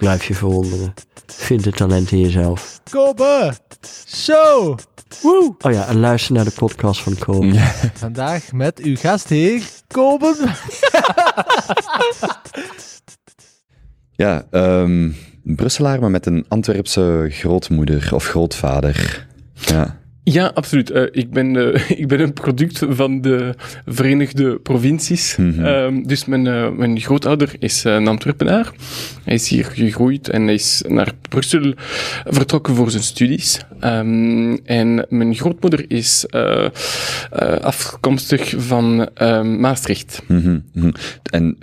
Blijf je verwonderen. Vind het talent in jezelf. Kobe Show. Woe. Oh ja, en luister naar de podcast van Kobe. Vandaag met uw gastheer, Kobe. Ja, ehm Brusselaar, maar met een Antwerpse grootmoeder of grootvader. Ja. Ja, absoluut. Eh, ik, ben, eh, ik ben een product van de Verenigde Provincies. Mhm. Ehm, dus mijn, eh, mijn grootouder is een Antwerpenaar. Hij is hier gegroeid en hij is naar Brussel vertrokken voor zijn studies. Ehm, en mijn grootmoeder is afkomstig van ehm, Maastricht. Mhm, mhm. En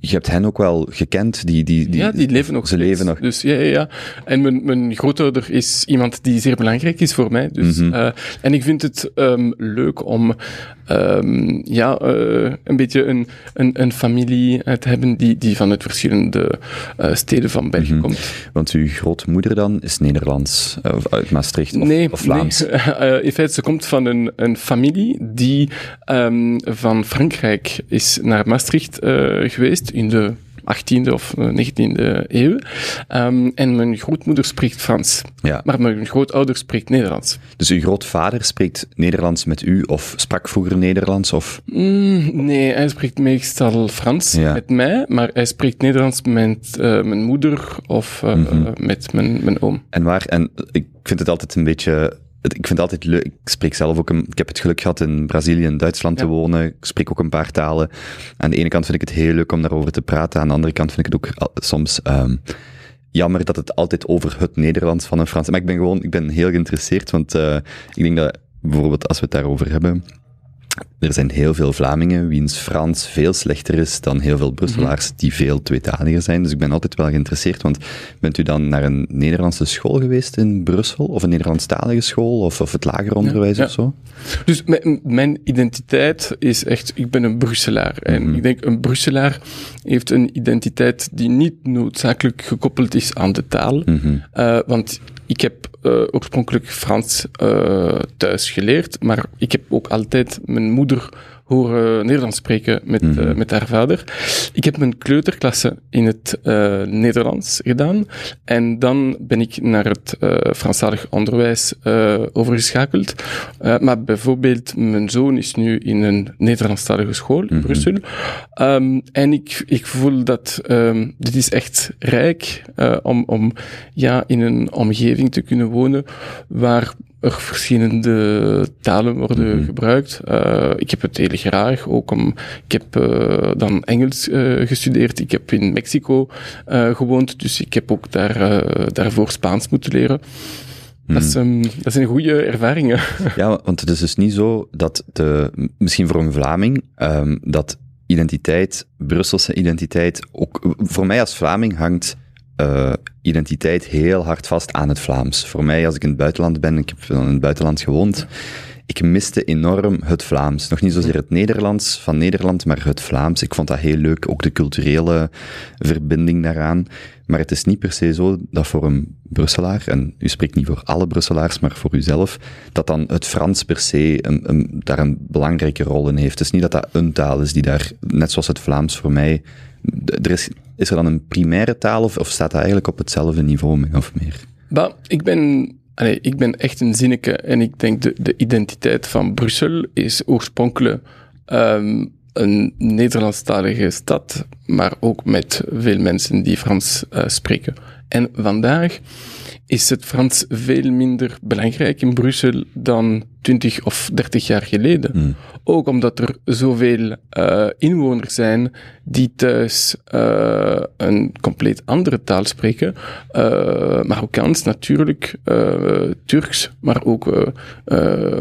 je hebt hen ook wel gekend, die... die, die ja, die leven nog Ze steeds. leven nog. Dus ja, ja, ja. En mijn, mijn grootouder is iemand die zeer belangrijk is voor mij. Dus, Mhm. eh, en ik vind het ehm, leuk om ehm, ja, eh, een beetje een, een, een familie eh, te hebben die, die vanuit verschillende steden van België Mhm. komt. Want uw grootmoeder dan is Nederlands, of uit Maastricht of, nee, of Vlaams. nee. In feite, ze komt van een, een familie die ehm, van Frankrijk is naar Maastricht eh, geweest in de 18e of eh, 19e eeuw. Ehm, en mijn grootmoeder spreekt Frans, Ja. maar mijn grootouder spreekt Nederlands. Dus uw grootvader spreekt Nederlands met u, of sprak vroeger Nederlands, of... Mm, nee, hij spreekt meestal Frans Ja. met mij, maar hij spreekt Nederlands met eh, mijn moeder of eh, Mhm. met mijn, mijn oom. En waar, en ik vind het altijd een beetje, ik vind het altijd leuk, ik spreek zelf ook, een, ik heb het geluk gehad in Brazilië en Duitsland te wonen, ik spreek ook een paar talen. Aan de ene kant vind ik het heel leuk om daarover te praten, aan de andere kant vind ik het ook soms ehm, jammer dat het altijd over het Nederlands van een Frans, maar ik ben gewoon, ik ben heel geïnteresseerd, want eh, ik denk dat bijvoorbeeld als we het daarover hebben, er zijn heel veel Vlamingen wiens Frans veel slechter is dan heel veel Brusselaars die veel tweetaliger zijn. Dus ik ben altijd wel geïnteresseerd, want bent u dan naar een Nederlandse school geweest in Brussel? Of een Nederlandstalige school? Of, of het lager onderwijs ja. of zo? Dus mijn, mijn identiteit is echt, ik ben een Brusselaar. En Mhm. ik denk, een Brusselaar heeft een identiteit die niet noodzakelijk gekoppeld is aan de taal. Mhm. Eh, want ik heb eh, oorspronkelijk Frans eh, thuis geleerd, maar ik heb ook altijd mijn moeder horen Nederlands spreken met, eh, met haar vader. Ik heb mijn kleuterklasse in het eh, Nederlands gedaan en dan ben ik naar het eh Franstalig onderwijs eh, overgeschakeld. Eh, maar bijvoorbeeld, mijn zoon is nu in een Nederlandstalige school in Mhm. Brussel. Ehm, en ik, ik voel dat ehm, dit is echt rijk eh, om, om ja, in een omgeving te kunnen wonen waar er verschillende talen worden Mhm. gebruikt. Eh, ik heb het heel graag, ook om, ik heb eh, dan Engels eh, gestudeerd. Ik heb in Mexico eh, gewoond, dus ik heb ook daar, eh, daarvoor Spaans moeten leren. Dat, is, ehm, dat zijn goede ervaringen. Ja, want het is dus niet zo dat de, misschien voor een Vlaming, ehm, dat identiteit, Brusselse identiteit, ook voor mij als Vlaming hangt eh, identiteit heel hard vast aan het Vlaams. Voor mij, als ik in het buitenland ben, ik heb in het buitenland gewoond, ik miste enorm het Vlaams. Nog niet zozeer het Nederlands van Nederland, maar het Vlaams. Ik vond dat heel leuk, ook de culturele verbinding daaraan. Maar het is niet per se zo dat voor een Brusselaar, en u spreekt niet voor alle Brusselaars, maar voor uzelf, dat dan het Frans per se een, een, daar een belangrijke rol in heeft. Het is niet dat dat een taal is die daar, net zoals het Vlaams voor mij, is, er dan een primaire taal of, staat dat eigenlijk op hetzelfde niveau, of meer? Maar ik ben, allee, ik ben echt een zinneke en ik denk de, de identiteit van Brussel is oorspronkelijk ehm, een Nederlandstalige stad, maar ook met veel mensen die Frans eh, spreken. En vandaag is het Frans veel minder belangrijk in Brussel dan 20 of 30 jaar geleden. Hmm. Ook omdat er zoveel eh, inwoners zijn die thuis eh, een compleet andere taal spreken. Eh, Marokkaans natuurlijk, Turks, maar ook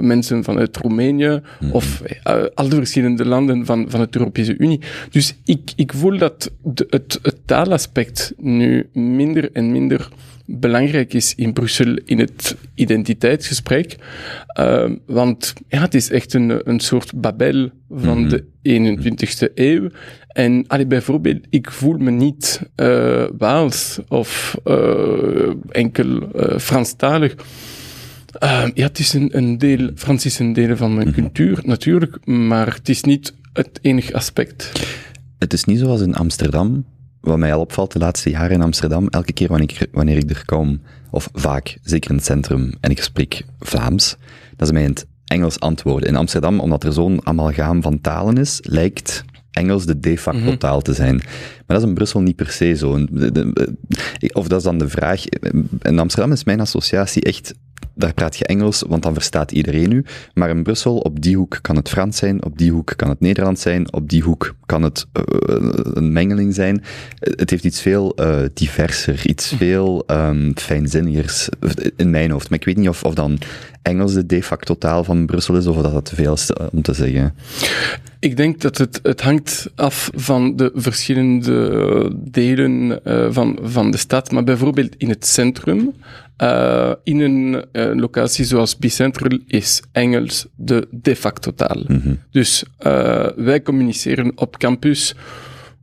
mensen vanuit Roemenië of eh, al de verschillende landen van, van de Europese Unie. Dus ik, ik voel dat de, het, het taalaspect nu minder en minder belangrijk is in Brussel in het identiteitsgesprek. Uh, want ja, het is echt een, een soort Babel van Mhm. de 21ste eeuw. En allee, bijvoorbeeld, ik voel me niet uh, Waals of uh, enkel uh, Franstalig. Uh, ja, het is een, een deel, Frans is een deel van mijn Mhm. cultuur, natuurlijk, maar het is niet het enige aspect. Het is niet zoals in Amsterdam, wat mij al opvalt de laatste jaren in Amsterdam, elke keer wanneer ik, wanneer ik er kom, of vaak, zeker in het centrum, en ik spreek Vlaams, dat ze mij in het Engels antwoorden. In Amsterdam, omdat er zo'n amalgaam van talen is, lijkt Engels de de facto Mhm. taal te zijn. Maar dat is in Brussel niet per se zo. De- Of dat is dan de vraag. In Amsterdam is mijn associatie echt, daar praat je Engels, want dan verstaat iedereen u. Maar in Brussel, op die hoek kan het Frans zijn, op die hoek kan het Nederlands zijn, op die hoek kan het eh, een mengeling zijn. Het heeft iets veel eh, diverser, iets veel ehm fijnzinnigers in mijn hoofd. Maar ik weet niet of, of dan Engels de de facto taal van Brussel is, of dat dat te veel is eh, om te zeggen. Ik denk dat het, het hangt af van de verschillende delen uh, van, van de stad. Maar bijvoorbeeld in het centrum, uh, in een uh, locatie zoals Bicentral, is Engels de de facto taal. Mm -hmm. Dus wij communiceren op campus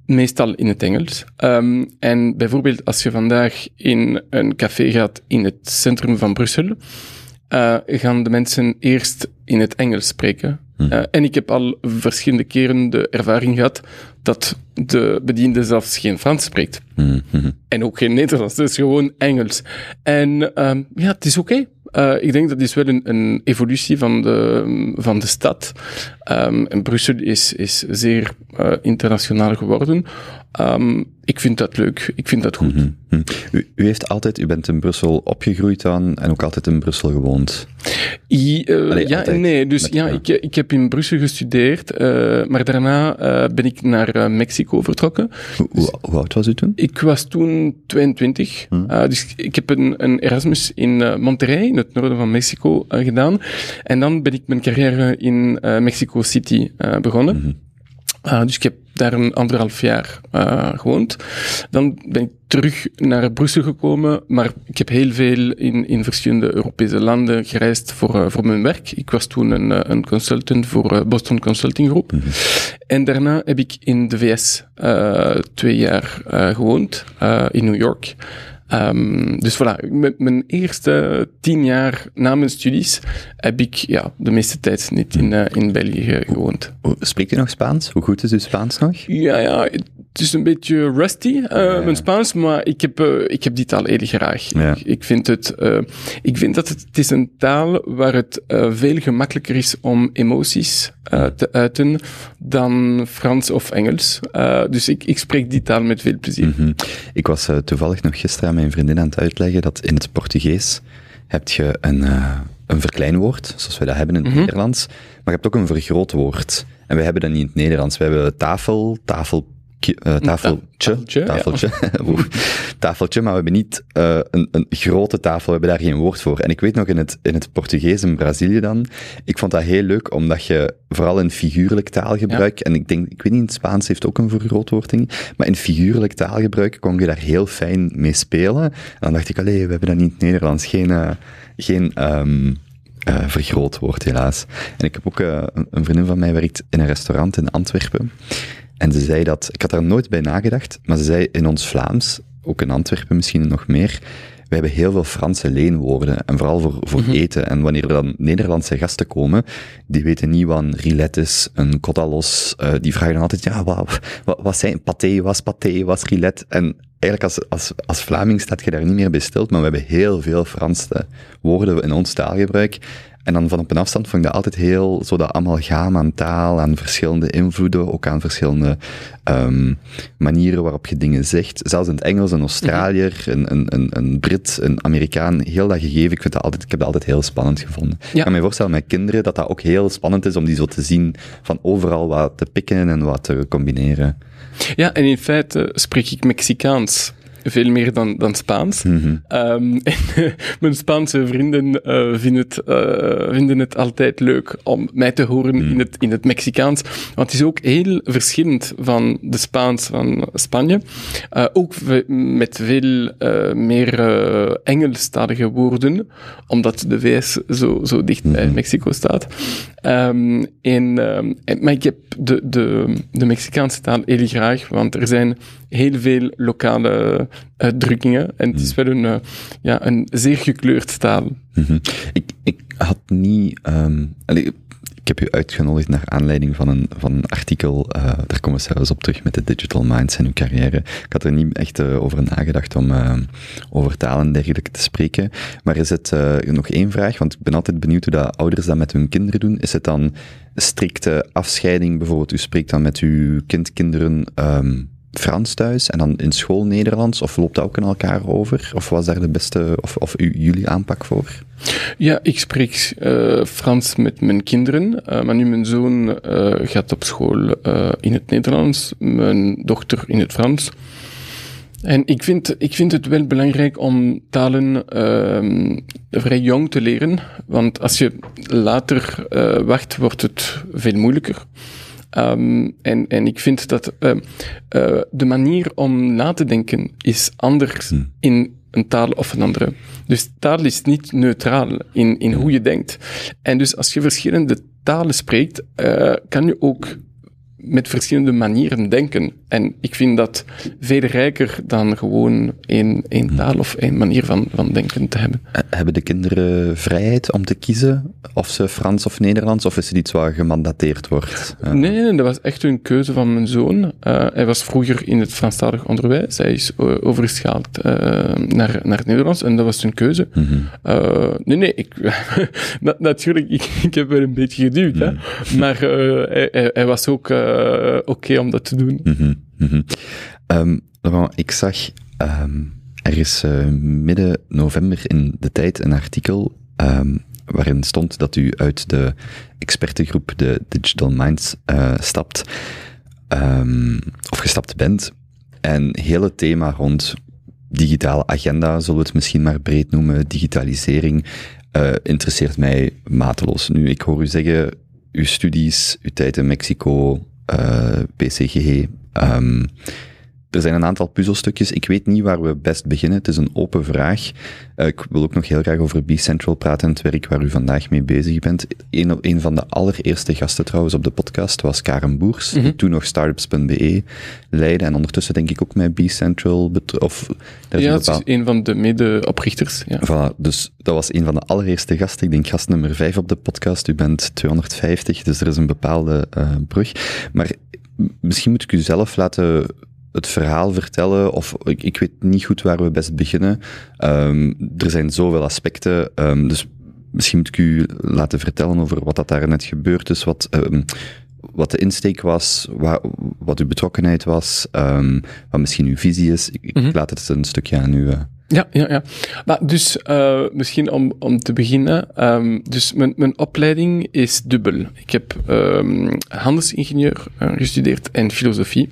meestal in het Engels. Um, en bijvoorbeeld als je vandaag in een café gaat in het centrum van Brussel, gaan de mensen eerst in het Engels spreken. Hm. Uh, en ik heb al verschillende keren de ervaring gehad dat de bediende zelfs geen Frans spreekt. Mm -hmm. En ook geen Nederlands, dus gewoon Engels. En um, ja, het is oké. Okay. Uh, ik denk dat is wel een, een evolutie van de, van de stad. Um, en Brussel is, is zeer uh, internationaal geworden. Um, ik vind dat leuk. Ik vind dat goed. Mm -hmm. u, u, heeft altijd, u bent in Brussel opgegroeid dan en ook altijd in Brussel gewoond. I, uh, Allee, ja, altijd. nee. Dus Met- ja, ja. Ik, ik heb in Brussel gestudeerd, uh, maar daarna uh, ben ik naar Mexico vertrokken. Hoe, hoe, hoe oud was u toen? Ik was toen 22. Hm. Uh, dus ik heb een, een Erasmus in Monterrey, in het noorden van Mexico, gedaan. En dan ben ik mijn carrière in Mexico City begonnen. Mhm. Dus ik heb daar een anderhalf jaar uh, gewoond. Dan ben ik terug naar Brussel gekomen, maar ik heb heel veel in, in verschillende Europese landen gereisd voor, uh, voor mijn werk. Ik was toen een, uh, een consultant voor Boston Consulting Group. Mhm. En daarna heb ik in de VS twee jaar gewoond, in New York. Um, dus voilà, met mijn eerste tien jaar na mijn studies heb ik ja, de meeste tijd niet in, uh, in België gewoond. Spreekt u nog Spaans? Hoe goed is uw Spaans nog? Ja, ja, het is een beetje rusty, uh, Ja. mijn Spaans, maar ik heb, uh, ik heb die taal heel graag. Ja. Ik, ik, vind het, uh, ik vind dat het, het is een taal waar het veel gemakkelijker is om emoties te uiten dan Frans of Engels. Dus ik, ik spreek die taal met veel plezier. Mhm. Ik was eh, toevallig nog gisteren aan mijn vriendin aan het uitleggen dat in het Portugees heb je een, eh, een verkleinwoord, zoals wij dat hebben in het Mhm. Nederlands, maar je hebt ook een vergrootwoord. En wij hebben dat niet in het Nederlands. We hebben tafel, tafel, eh, tafeltje, tafeltje, ja. tafeltje, Oeh, tafeltje, maar we hebben niet eh, een, een grote tafel, we hebben daar geen woord voor. En ik weet nog in het, in het Portugees in Brazilië dan, ik vond dat heel leuk, omdat je vooral in figuurlijk taalgebruik, en ik denk, ik weet niet, in het Spaans heeft ook een vergrootwoording, maar in figuurlijk taalgebruik kon je daar heel fijn mee spelen. En dan dacht ik, allee, we hebben dat niet in het Nederlands, geen, eh, geen ehm, eh, vergrootwoord helaas. En ik heb ook, een- een vriendin van mij werkt in een restaurant in Antwerpen. En ze zei dat, ik had daar nooit bij nagedacht, maar ze zei in ons Vlaams, ook in Antwerpen misschien nog meer, we hebben heel veel Franse leenwoorden, en vooral voor, voor Mhm. eten. En wanneer er dan Nederlandse gasten komen, die weten niet wat een rillet is, een kotalos, eh, die vragen dan altijd, ja, wat, wat, wat zijn paté, wat is paté, wat is rillet? En eigenlijk als, als, als Vlaming staat je daar niet meer bij stil, maar we hebben heel veel Franse woorden in ons taalgebruik. En dan van op een afstand vond ik dat altijd heel, zo dat amalgaam aan taal, aan verschillende invloeden, ook aan verschillende ehm, manieren waarop je dingen zegt. Zelfs in het Engels, een Australiër, een, een, een, een Brit, een Amerikaan, heel dat gegeven, ik, vind dat altijd, ik heb dat altijd heel spannend gevonden. Ik kan me voorstellen met kinderen dat dat ook heel spannend is om die zo te zien van overal wat te pikken en wat te combineren. Ja, en in feite spreek ik Mexicaans. Veel meer dan, dan Spaans. Mhm. Ehm, en mijn Spaanse vrienden eh, vinden, het, eh, vinden het altijd leuk om mij te horen in, het, in het Mexicaans. Want het is ook heel verschillend van de Spaans van Spanje. Eh, ook met veel meer Engelstalige woorden, omdat de VS zo, zo dicht bij Mexico staat. Ehm, en, ehm, en- maar ik heb de, de, de Mexicaanse taal heel graag, want er zijn heel veel lokale uitdrukkingen. En het is wel een, eh, ja, een zeer gekleurd taal. Mhm. Ik, ik had niet. ehm, ik heb u uitgenodigd naar aanleiding van een, van een artikel. eh, daar komen we zelfs op terug met de Digital Minds en uw carrière. Ik had er niet echt eh, over nagedacht om eh, over talen en dergelijke te spreken. Maar is het eh, nog één vraag? Want ik ben altijd benieuwd hoe dat ouders dat met hun kinderen doen. Is het dan strikte afscheiding? Bijvoorbeeld, u spreekt dan met uw kind, kinderen. ehm, Frans thuis en dan in school Nederlands? Of loopt dat ook in elkaar over? Of was daar de beste, of, of jullie aanpak voor? Ja, ik spreek eh, Frans met mijn kinderen, eh, maar nu mijn zoon eh, gaat op school in het Nederlands, mijn dochter in het Frans. En ik vind, ik vind het wel belangrijk om talen ehm, vrij jong te leren, want als je later wacht, wordt het veel moeilijker. Ehm, en, en ik vind dat eh, eh, de manier om na te denken is anders in een taal of een andere. Dus taal is niet neutraal in, in hoe je denkt. En dus als je verschillende talen spreekt, eh, kan je ook met verschillende manieren denken. En ik vind dat veel rijker dan gewoon één, één taal of één manier van, van denken te hebben. Eh, Hebben de kinderen vrijheid om te kiezen of ze Frans of Nederlands, of is het iets wat gemandateerd wordt? Eh, Nee, nee, dat was echt een keuze van mijn zoon. Eh, hij was vroeger in het Franstalig onderwijs. Hij is overgeschaald naar, naar het Nederlands en dat was zijn keuze. mhm. Nee, nee, ik, na- natuurlijk, ik, ik heb wel een beetje geduwd, hè. Maar eh, hij, hij, hij was ook eh, oké om dat te doen. Mhm, mhm. Ehm, Laurent, ik zag ehm, er is eh, midden november in de tijd een artikel ehm, waarin stond dat u uit de expertengroep de Digital Minds eh, stapt, of gestapt bent. En heel het thema rond digitale agenda, zullen we het misschien maar breed noemen, digitalisering, interesseert mij mateloos. Nu, ik hoor u zeggen, uw studies, uw tijd in Mexico, äh, BCG, ähm, er zijn een aantal puzzelstukjes. Ik weet niet waar we best beginnen. Het is een open vraag. Eh, ik wil ook nog heel graag over B-Central praten en het werk waar u vandaag mee bezig bent. Een, een van de allereerste gasten trouwens op de podcast was Karen Boers, die toen nog startups.be leidde en ondertussen denk ik ook met B-Central of daar Ja, het is een van de mede-oprichters. Ja. Voilà, dus dat was een van de allereerste gasten. Ik denk gast nummer 5 op de podcast. U bent 250, dus er is een bepaalde eh, brug. Maar misschien moet ik u zelf laten het verhaal vertellen, of ik, ik weet niet goed waar we best beginnen. Ehm, er zijn zoveel aspecten, ehm, dus misschien moet ik u laten vertellen over wat dat daar net gebeurd is, wat, ehm, wat de insteek was, wa- wat uw betrokkenheid was, wat misschien uw visie is. Ik, ik Mhm. laat het een stukje aan u. eh. Ja, ja, ja. Maar dus eh, misschien om, om te beginnen. ehm, dus mijn, mijn opleiding is dubbel. Ik heb ehm, handelsingenieur eh, gestudeerd en filosofie.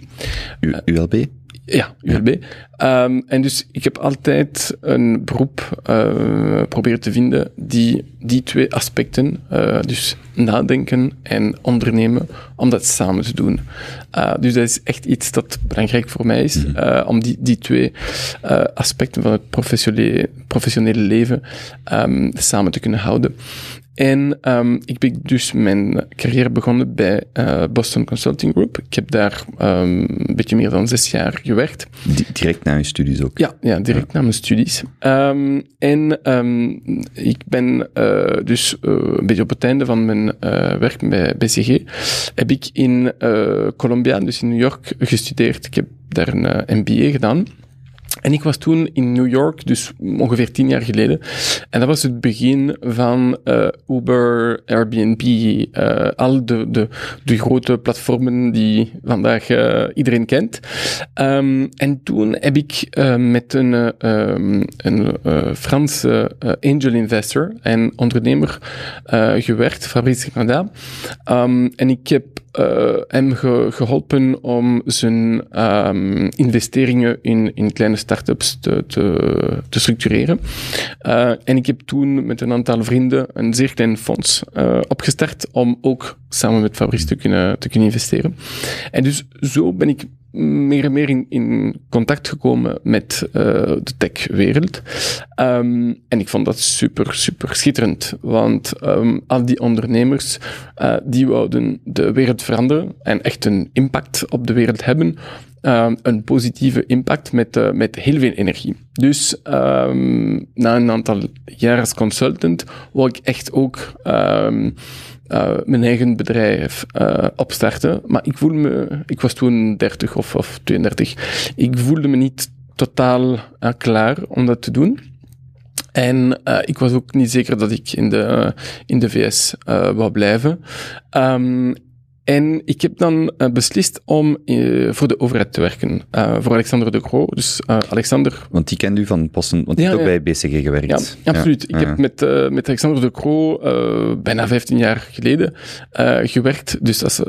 U, ULB? Ja, ULB. Ehm, en dus ik heb altijd een beroep eh proberen te vinden die die twee aspecten, eh, dus nadenken en ondernemen, om dat samen te doen. Eh, dus dat is echt iets dat belangrijk voor mij is, eh, om die, die twee aspecten van het professionele, professionele leven ehm, samen te kunnen houden. En ehm, ik ben dus mijn carrière begonnen bij eh, Boston Consulting Group. Ik heb daar ehm, een beetje meer dan zes jaar gewerkt. Di- direct na uw studies ook. Ja, ja direct na mijn studies. Ehm, en ik ben eh, dus eh, een beetje op het einde van mijn werk bij BCG, heb ik in Columbia, dus in New York, gestudeerd. Ik heb daar een MBA gedaan. En ik was toen in New York, dus ongeveer tien jaar geleden. En dat was het begin van eh, Uber, Airbnb, eh, al de, de, de grote platformen die vandaag eh, iedereen kent. Ehm, en toen heb ik met een, eh, ehm, een Franse angel investor en ondernemer gewerkt, Fabrice Canada. Ehm, en ik heb eh, hem ge- geholpen om zijn ehm, investeringen in, in kleine start-ups te, te, te structureren. Eh, en ik heb toen met een aantal vrienden een zeer klein fonds eh, opgestart om ook samen met Fabrice te kunnen, te kunnen investeren. En dus zo ben ik meer en meer in, in contact gekomen met eh, de techwereld. Ehm, en ik vond dat super, super schitterend. Want ehm, al die ondernemers, eh, die wouden de wereld veranderen en echt een impact op de wereld hebben. Ehm, een positieve impact met, eh, met heel veel energie. Dus na een aantal jaar als consultant wou ik echt ook eh, mijn eigen bedrijf eh, opstarten. Maar ik voelde me, ik was toen 30 of, of 32, ik voelde me niet totaal eh, klaar om dat te doen. En eh, ik was ook niet zeker dat ik in de, in de VS eh wou blijven. Ehm, en ik heb dan eh, beslist om eh, voor de overheid te werken. Eh, voor Alexander de Croo. Dus Alexander Want die kent u van posten, want die Ja, heeft ook ja. bij BCG gewerkt. ja, absoluut. Ik heb met, met Alexander de Croo bijna 15 jaar geleden gewerkt. Dus als,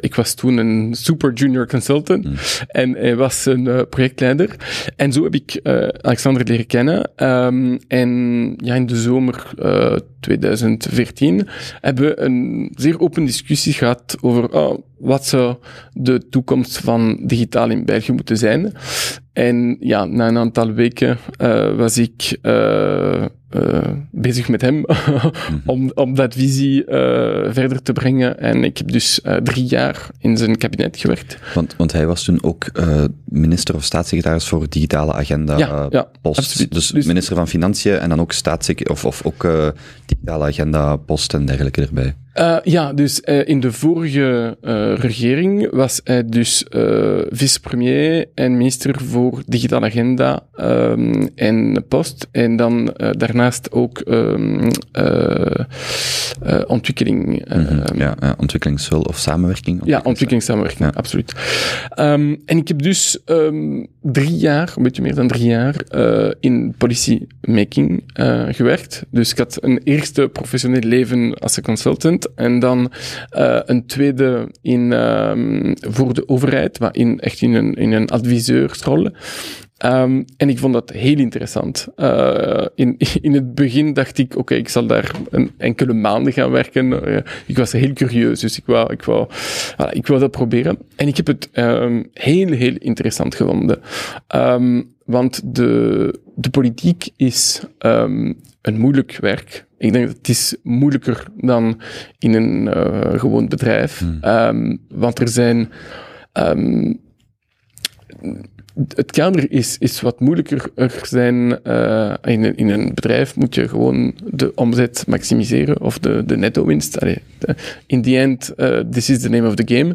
ik was toen een super junior consultant Mm. en hij was een projectleider. En zo heb ik Alexander leren kennen. Ehm, en ja, in de zomer 2014 hebben we een zeer open discussie gehad over oh, wat zou de toekomst van digitaal in België moeten zijn. En ja, na een aantal weken eh, was ik eh, eh, bezig met hem om, om dat visie eh, verder te brengen. En ik heb dus eh, drie jaar in zijn kabinet gewerkt. Want, want hij was toen ook minister of staatssecretaris voor digitale agenda Ja, ja, post. absoluut. Dus, Dus- minister van Financiën en dan ook staatssecretaris of, of ook digitale agenda post en dergelijke erbij. Ja, dus in de vorige regering was hij dus vicepremier en minister voor digitale agenda ehm, en post. En dan eh, daarnaast ook ehm, eh, eh, ontwikkeling. Mhm. ehm, ja, ja, ontwikkelingshulp of samenwerking. Ja, ontwikkelingssamenwerking, Ja. absoluut. Ehm, en ik heb dus drie jaar, een beetje meer dan drie jaar, eh, in policymaking gewerkt. Dus ik had een eerste professioneel leven als een consultant en dan een tweede in, voor de overheid, maar in, echt in een, in een adviseursrol. Ehm, en ik vond dat heel interessant. Eh, in, in het begin dacht ik, oké, ik zal daar een enkele maanden gaan werken. Eh, ik was heel curieus, dus ik wou, ik, wou, voilà, ik wou dat proberen. En ik heb het ehm, heel, heel interessant gevonden. Ehm, want de, de politiek is een moeilijk werk. Ik denk dat het is moeilijker dan in een eh, gewoon bedrijf. Ehm, want er zijn... het kader is, is wat moeilijker. Er zijn, eh, in, in een bedrijf moet je gewoon de omzet maximiseren of de, de netto-winst. Allee, de- in the end, eh, this is the name of the game.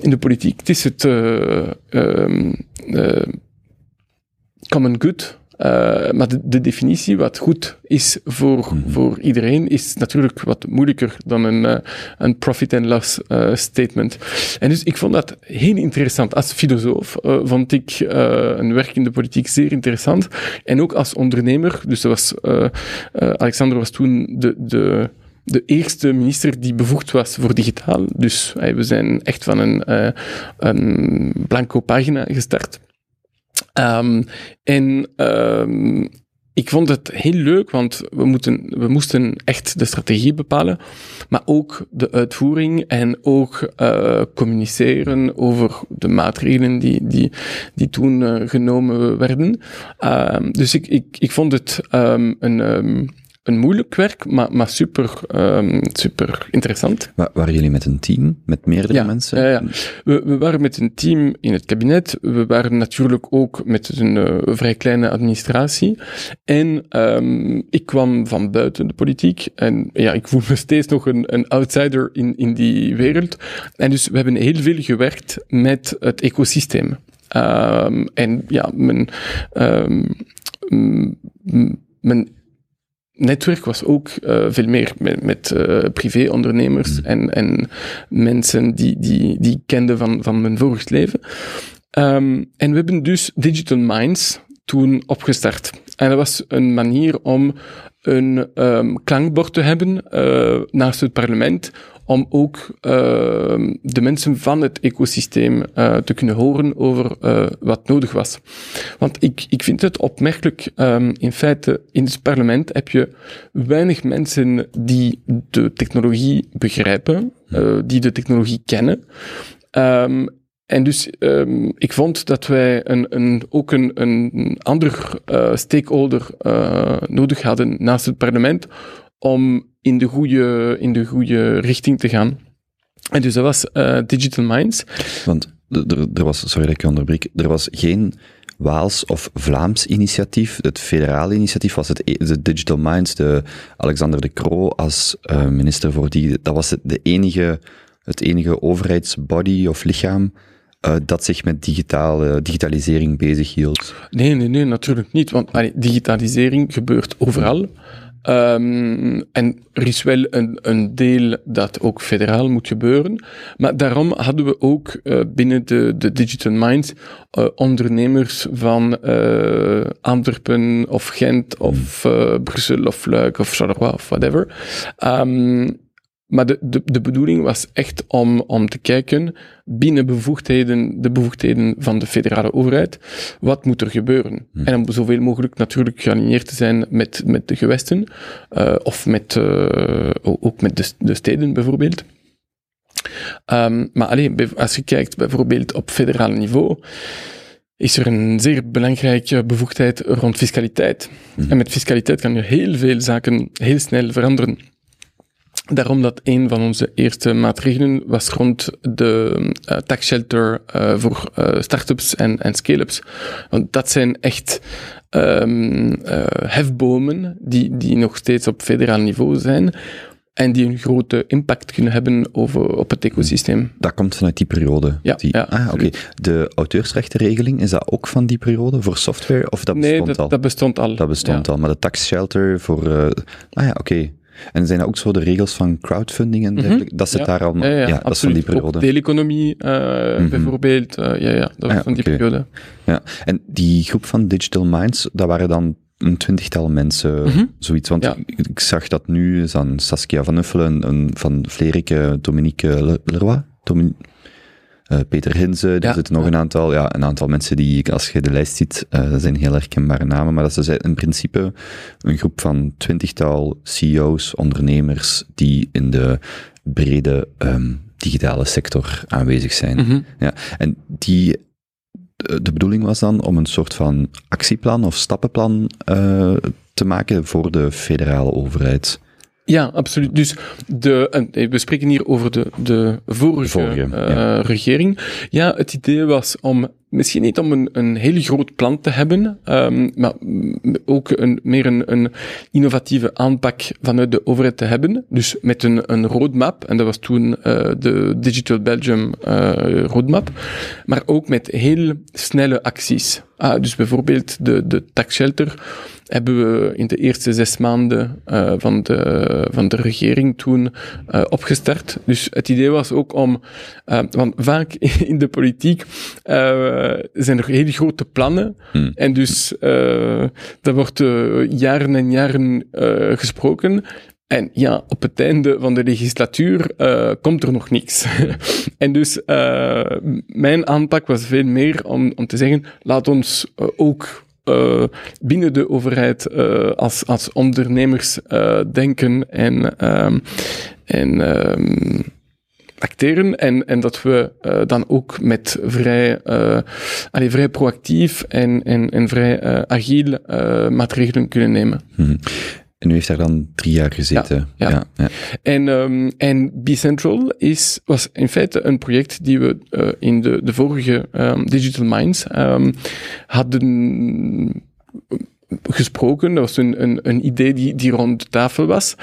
In de politiek, is het eh, ehm, eh, common good. Eh, maar de, de definitie wat goed is voor, voor iedereen is natuurlijk wat moeilijker dan een, eh, een profit and loss eh, statement. En dus ik vond dat heel interessant. Als filosoof vond ik een werk in de politiek zeer interessant. En ook als ondernemer. Dus dat was, Alexander was toen de, de, de eerste minister die bevoegd was voor digitaal. Dus we zijn echt van een, een blanco pagina gestart. Ehm, en ehm, ik vond het heel leuk, want we, moeten, we moesten echt de strategie bepalen, maar ook de uitvoering en ook eh, communiceren over de maatregelen die, die, die toen eh, genomen werden. Ehm, dus ik, ik, ik vond het een, een moeilijk werk, maar, maar super, ehm, super interessant. Wa- waren jullie met een team, met meerdere Ja, mensen? ja, ja. We, we waren met een team in het kabinet. We waren natuurlijk ook met een eh, vrij kleine administratie. En ehm, ik kwam van buiten de politiek. En ja, ik voel me steeds nog een, een outsider in, in die wereld. En dus we hebben heel veel gewerkt met het ecosysteem. Ehm, en ja, mijn, mijn netwerk was ook eh, veel meer met, met eh, privé-ondernemers en, en mensen die, die, die ik kende van, van mijn vorig leven. Ehm, en we hebben dus Digital Minds toen opgestart. En dat was een manier om een ehm, klankbord te hebben eh, naast het parlement, om ook ehm, de mensen van het ecosysteem eh, te kunnen horen over eh, wat nodig was. Want ik, ik vind het opmerkelijk, ehm, in feite, in het parlement heb je weinig mensen die de technologie begrijpen, eh, die de technologie kennen. Ehm, en dus um, ik vond dat wij een, een, ook een, een ander uh, stakeholder uh, nodig hadden naast het parlement om in de goede, in de goede richting te gaan. En dus dat was uh, Digital Minds. Want er, er was, sorry dat ik je onderbreek, er was geen Waals of Vlaams initiatief. Het federale initiatief was het, de Digital Minds, de Alexander de Croo als uh, minister voor die, dat was het, de enige, het enige overheidsbody of lichaam uh, dat zich met digitale, digitalisering bezighield. Nee, nee, nee, natuurlijk niet. Want allee, digitalisering gebeurt overal. Um, en er is wel een, een deel dat ook federaal moet gebeuren. Maar daarom hadden we ook uh, binnen de, de Digital Minds uh, ondernemers van uh, Antwerpen of Gent of Brussel of Luik of Charleroi of whatever. Um, maar de, de, de bedoeling was echt om, om te kijken binnen bevoegdheden, de bevoegdheden van de federale overheid, wat moet er gebeuren? Hmm. En om zoveel mogelijk natuurlijk gealigneerd te zijn met, met de gewesten, uh, of met, uh, ook met de, de steden bijvoorbeeld. Um, maar alleen, als je kijkt bijvoorbeeld op federaal niveau, is er een zeer belangrijke bevoegdheid rond fiscaliteit. Hmm. En met fiscaliteit kan je heel veel zaken heel snel veranderen. Daarom dat een van onze eerste maatregelen was rond de uh, tax shelter uh, voor uh, start-ups en, en scale-ups. Want dat zijn echt um, hefbomen die, die nog steeds op federaal niveau zijn en die een grote impact kunnen hebben over, op het ecosysteem. Dat komt vanuit die periode? Ja. Die, ja ah, oké. Okay. De auteursrechtenregeling, is dat ook van die periode voor software? Of dat bestond nee, dat, al? dat bestond al. Dat bestond ja. al, maar de tax shelter voor... ah ja, oké. Okay. En zijn dat ook zo de regels van crowdfunding en dergelijke? Mm -hmm. Dat zit ja. daar al... Ja, ja, ja dat is van die periode. Ook deeleconomie uh, mm -hmm. bijvoorbeeld. Uh, ja, ja, dat ah, van die okay. periode. Ja, en die groep van Digital Minds, dat waren dan een twintigtal mensen, mm -hmm. zoiets. Want ja. ik, ik, zag dat nu is aan Saskia van Uffelen, een, van Vlerike, Dominique Leroy, Domin uh, Peter Hinze, er Ja, zitten nog een aantal, ja, een aantal mensen die, als je de lijst ziet, uh, zijn heel herkenbare namen, maar dat is in principe een groep van twintigtal CEO's, ondernemers, die in de brede um, digitale sector aanwezig zijn. Mhm. Ja, en die, de bedoeling was dan om een soort van actieplan of stappenplan uh, te maken voor de federale overheid. Ja, absoluut. Dus de, we spreken hier over de, de vorige, vorige uh, ja. regering. Ja, het idee was om misschien niet om een, een heel groot plan te hebben, um, maar ook een, meer een, een innovatieve aanpak vanuit de overheid te hebben. Dus met een, een roadmap, en dat was toen uh, de Digital Belgium uh, roadmap, maar ook met heel snelle acties. Ah, dus bijvoorbeeld de, de tax shelter hebben we in de eerste zes maanden uh, van, de, van de regering toen opgestart. Dus het idee was ook om, want vaak in de politiek zijn er hele grote plannen Hmm. en dus dat wordt jaren en jaren gesproken. En ja, op het einde van de legislatuur uh, komt er nog niks. en dus uh, mijn aanpak was veel meer om, om te zeggen, laat ons uh, ook binnen de overheid als, als ondernemers denken en, um, en um, acteren en, en dat we uh, dan ook met vrij, uh, allee, vrij proactief en, en, en vrij uh, agiel maatregelen kunnen nemen. Hmm. En u heeft daar dan drie jaar gezeten. Ja. ja. ja, ja. En, um, en B-Central is, was in feite een project die we in de, de vorige um, Digital Minds um, hadden gesproken. Dat was een, een, een idee die, die rond de tafel was.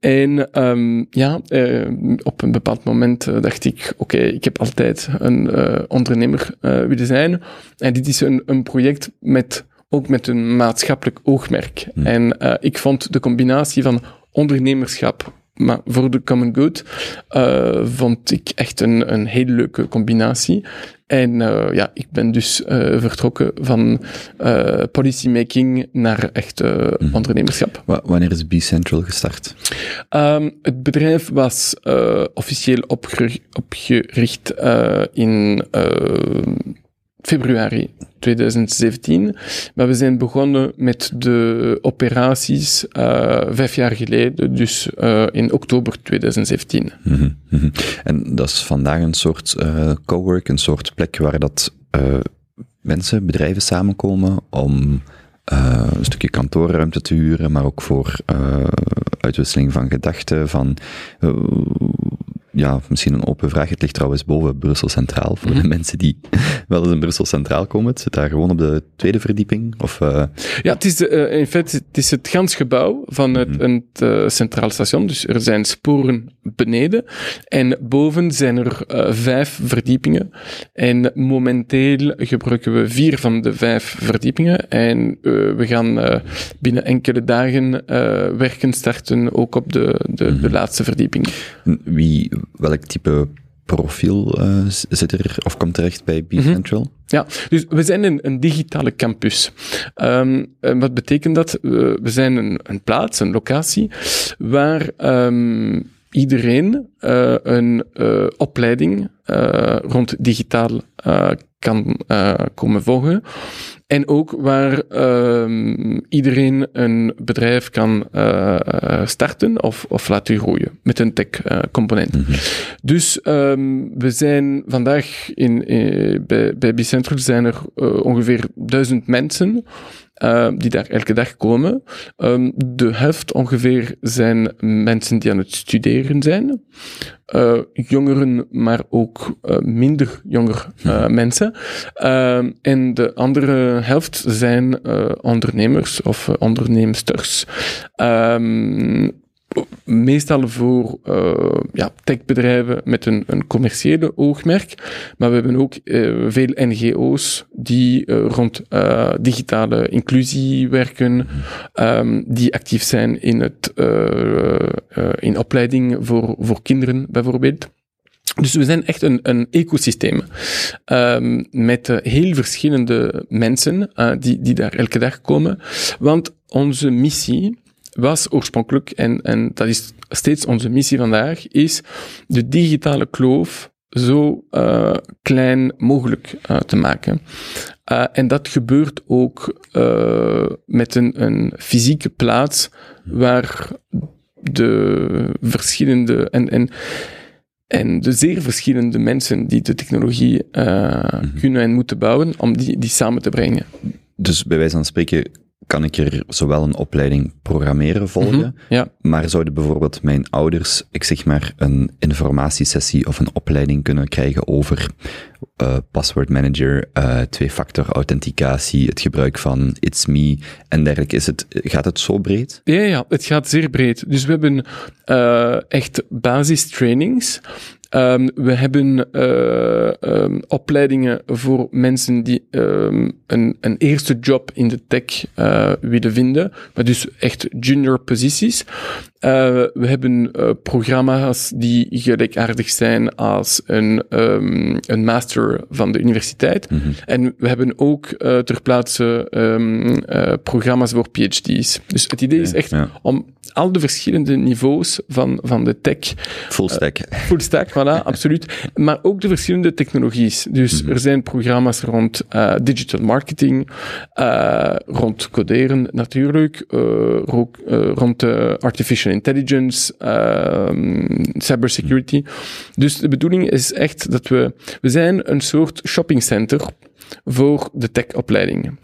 En um, ja, uh, op een bepaald moment uh, dacht ik, oké, okay, ik heb altijd een uh, ondernemer willen zijn. En dit is een, een project met ook met een maatschappelijk oogmerk. Hmm. En ik vond de combinatie van ondernemerschap maar voor de common good eh, vond ik echt een, een hele leuke combinatie. En eh, ja, ik ben dus eh, vertrokken van policymaking naar echt eh, ondernemerschap. Wa- wanneer is B-Central gestart? Ehm, het bedrijf was officieel opgeri- opgericht in februari 2017. Maar we zijn begonnen met de operaties eh, vijf jaar geleden, dus eh, in oktober 2017. Mhm, mhm. En dat is vandaag een soort eh cowork, een soort plek waar dat mensen, bedrijven samenkomen om een stukje kantoorruimte te huren, maar ook voor uitwisseling van gedachten, van ja, misschien een open vraag. Het ligt trouwens boven Brussel Centraal. Voor de mensen die wel eens in Brussel Centraal komen. Het zit daar gewoon op de tweede verdieping. Of, eh, Ja, het is, eh, in feite het is het gans gebouw van het, Mhm. het eh, centraal station. Dus er zijn sporen beneden. En boven zijn er vijf verdiepingen. En momenteel gebruiken we vier van de vijf verdiepingen. En we gaan binnen enkele dagen werken starten ook op de, de, de laatste verdieping. wie, welk type profiel eh, zit er of komt terecht bij B-Central? Ja, dus we zijn een, een digitale campus. Ehm, en wat betekent dat? We, we zijn een, een plaats, een locatie, waar ehm, iedereen eh, een eh, opleiding eh, rond digitaal eh, kan eh, komen volgen. En ook waar ehm, iedereen een bedrijf kan eh, starten of, of laten groeien met een tech-component. Dus ehm, we zijn vandaag in, eh, bij, bij Bicentral zijn er ongeveer duizend mensen eh, die daar elke dag komen. Ehm, de helft ongeveer zijn mensen die aan het studeren zijn. Eh, jongeren, maar ook eh, minder jonger mensen. Ehm, en de andere helft zijn ondernemers of onderneemsters. Ehm, meestal voor uh, ja, techbedrijven met een, een, commerciële oogmerk. Maar we hebben ook uh, veel NGO's die uh, rond digitale inclusie werken, um, die actief zijn in, het, in opleiding voor, voor kinderen bijvoorbeeld. Dus we zijn echt een, een ecosysteem um, met heel verschillende mensen die, die daar elke dag komen. Want onze missie was oorspronkelijk, en, en dat is steeds onze missie vandaag, is de digitale kloof zo uh, klein mogelijk uh, te maken. Uh, en dat gebeurt ook met een, een fysieke plaats waar de verschillende en, en en de zeer verschillende mensen die de technologie mm-hmm. kunnen en moeten bouwen, om die, die samen te brengen. Dus bij wijze van spreken kan ik er zowel een opleiding programmeren volgen, ja. maar zouden bijvoorbeeld mijn ouders, ik zeg maar, een informatiesessie of een opleiding kunnen krijgen over uh, password manager, uh, twee-factor authenticatie, het gebruik van It's Me en dergelijke. Is het, gaat het zo breed? Ja, ja, het gaat zeer breed. Dus we hebben uh, echt basistrainings. Um, we hebben um, opleidingen voor mensen die um, een, een, eerste job in de tech willen vinden, maar dus echt junior posities. We hebben programma's die gelijkaardig zijn als een, een master van de universiteit. Mm-hmm. En we hebben ook uh, ter plaatse uh, programma's voor PhD's. Dus het idee is echt ja. om al de verschillende niveaus van, van de tech. Full stack. Uh, full stack, voilà, absoluut. Maar ook de verschillende technologies. Dus Mm-hmm. er zijn programma's rond digital marketing, rond coderen natuurlijk, ook, rond artificial intelligence, cybersecurity. Dus de bedoeling is echt dat we, we zijn een soort shoppingcenter voor de techopleidingen.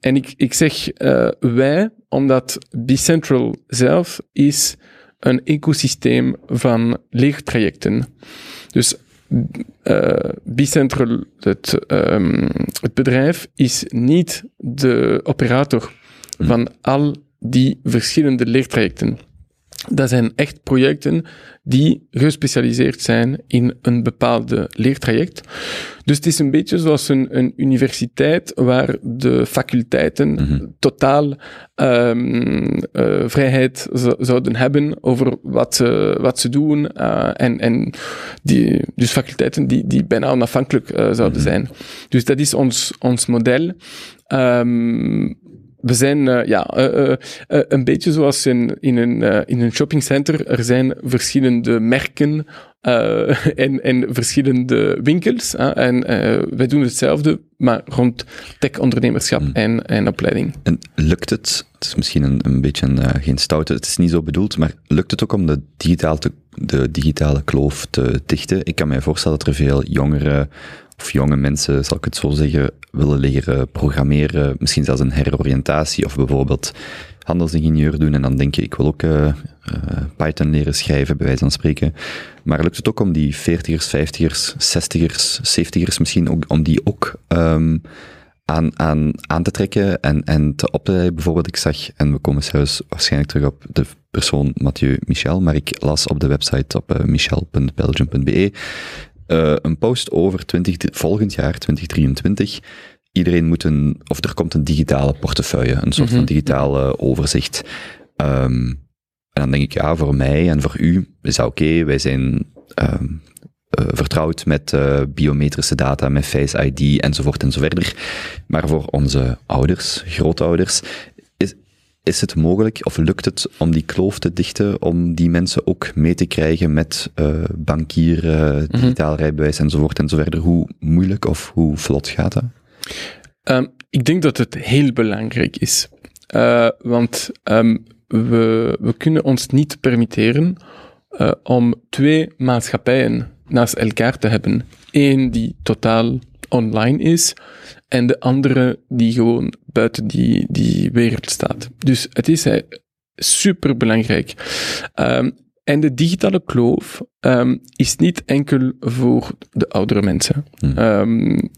En ik, ik zeg uh, wij, omdat Bicentral zelf is een ecosysteem van leertrajecten. Dus uh, Bicentral, het, um, het bedrijf, is niet de operator van al die verschillende leertrajecten. Dat zijn echt projecten die gespecialiseerd zijn in een bepaalde leertraject. Dus het is een beetje zoals een, een universiteit waar de faculteiten Mhm. totaal ehm, eh, vrijheid zo- zouden hebben over wat ze, wat ze doen. eh, en en die, dus faculteiten die, die bijna onafhankelijk eh, zouden Mhm. zijn. Dus dat is ons, ons model. Ehm, we zijn eh, ja, eh, eh, een beetje zoals in, in, een, in een shoppingcenter. Er zijn verschillende merken en, en verschillende winkels. en wij doen hetzelfde, maar rond tech-ondernemerschap Mm. en, en opleiding. En lukt het, het is misschien een, een beetje een, geen stoute, het is niet zo bedoeld, maar lukt het ook om de, digitaal te, de digitale kloof te dichten? Ik kan mij voorstellen dat er veel jongeren of jonge mensen, zal ik het zo zeggen, willen leren programmeren, misschien zelfs een heroriëntatie of bijvoorbeeld handelsingenieur doen en dan denk je, ik wil ook eh, eh, Python leren schrijven, bij wijze van spreken. Maar lukt het ook om die 40ers, 50ers, 60ers, 70ers misschien ook, om die ook ehm, aan, aan, aan te trekken en, en te op te. Bijvoorbeeld, ik zag, en we komen zelfs waarschijnlijk terug op de persoon Mathieu Michel, maar ik las op de website op uh, michel.belgium.be uh, een post over 20, volgend jaar, 2023. Iedereen moet een, of er komt een digitale portefeuille, een soort mm -hmm. van digitale overzicht. Um, en dan denk ik, ja, voor mij en voor u is dat oké. Okay. Wij zijn um, uh, vertrouwd met uh, biometrische data, met Face ID enzovoort enzoverder. Maar voor onze ouders, grootouders, is, het mogelijk of lukt het om die kloof te dichten, om die mensen ook mee te krijgen met uh, bankieren, digitaal mm -hmm. rijbewijs enzovoort enzoverder? Hoe moeilijk of hoe vlot gaat dat? Um, ik denk dat het heel belangrijk is. Uh, want um, we, we kunnen ons niet permitteren om twee maatschappijen naast elkaar te hebben. Eén die totaal online is en de andere die gewoon buiten die, die wereld staat. Dus het is uh, super belangrijk. Um, en de digitale kloof um, is niet enkel voor de oudere mensen. Hmm. Um,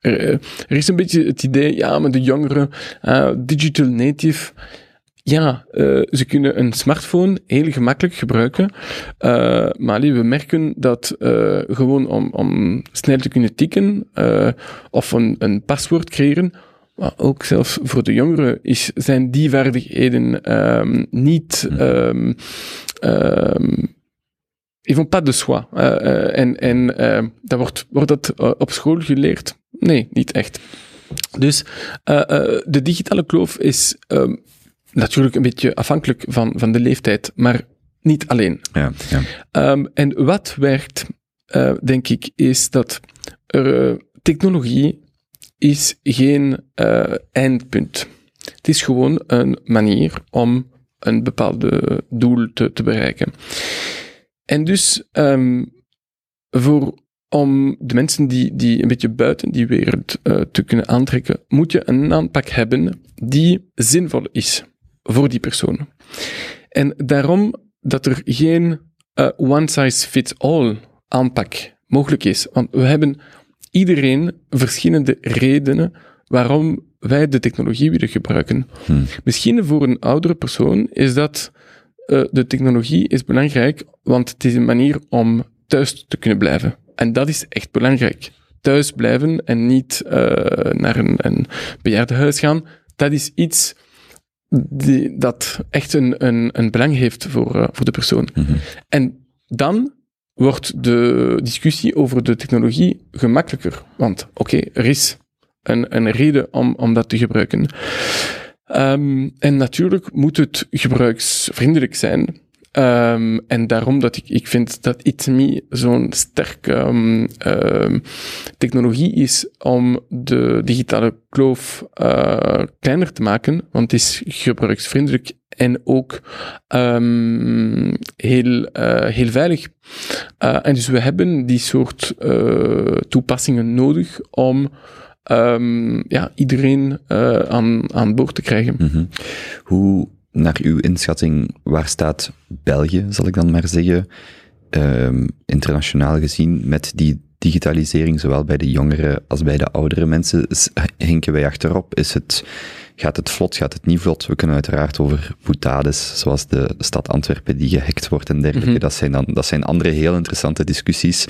er, er, is een beetje het idee, ja, maar de jongeren, uh, digital native, ja, uh, ze kunnen een smartphone heel gemakkelijk gebruiken. Uh, maar we merken dat uh, gewoon om, om snel te kunnen tikken of een, een paswoord creëren, maar ook zelfs voor de jongeren is, zijn die vaardigheden um, niet. Um, um, ils vont pas de soi. En en dat wordt, wordt dat op school geleerd? Nee, niet echt. Dus de digitale kloof is natuurlijk een beetje afhankelijk van, van de leeftijd, maar niet alleen. Ja, ja. Um, en wat werkt, denk ik, is dat er, technologie is geen eindpunt. Het is gewoon een manier om een bepaalde doel te, te bereiken. En dus um, voor, om de mensen die, die een beetje buiten die wereld uh, te kunnen aantrekken, moet je een aanpak hebben die zinvol is voor die persoon. En daarom dat er geen uh, one-size-fits-all aanpak mogelijk is. Want we hebben iedereen verschillende redenen waarom wij de technologie willen gebruiken. Hmm. Misschien voor een oudere persoon is dat uh, de technologie is belangrijk, want het is een manier om thuis te kunnen blijven. En dat is echt belangrijk. Thuis blijven en niet uh, naar een, een bejaardenhuis gaan, dat is iets die, dat echt een, een, een belang heeft voor, uh, voor de persoon. Mm-hmm. En dan wordt de discussie over de technologie gemakkelijker. Want oké, okay, er is een, een reden om, om dat te gebruiken. Um, en natuurlijk moet het gebruiksvriendelijk zijn. Um, en daarom dat ik, ik vind dat ITMI zo'n sterke um, technologie is om de digitale kloof uh, kleiner te maken, want het is gebruiksvriendelijk en ook heel, uh, heel veilig. Uh, en dus we hebben die soort toepassingen nodig om ja, iedereen aan, aan boord te krijgen. Mm-hmm. Hoe, naar uw inschatting, waar staat België, zal ik dan maar zeggen, um, internationaal gezien, met die digitalisering, zowel bij de jongere als bij de oudere mensen? Hinken wij achterop? Is het, gaat het vlot, gaat het niet vlot? We kunnen uiteraard over boutades, zoals de stad Antwerpen die gehackt wordt en dergelijke. Mhm. dat, zijn dan, dat zijn andere heel interessante discussies.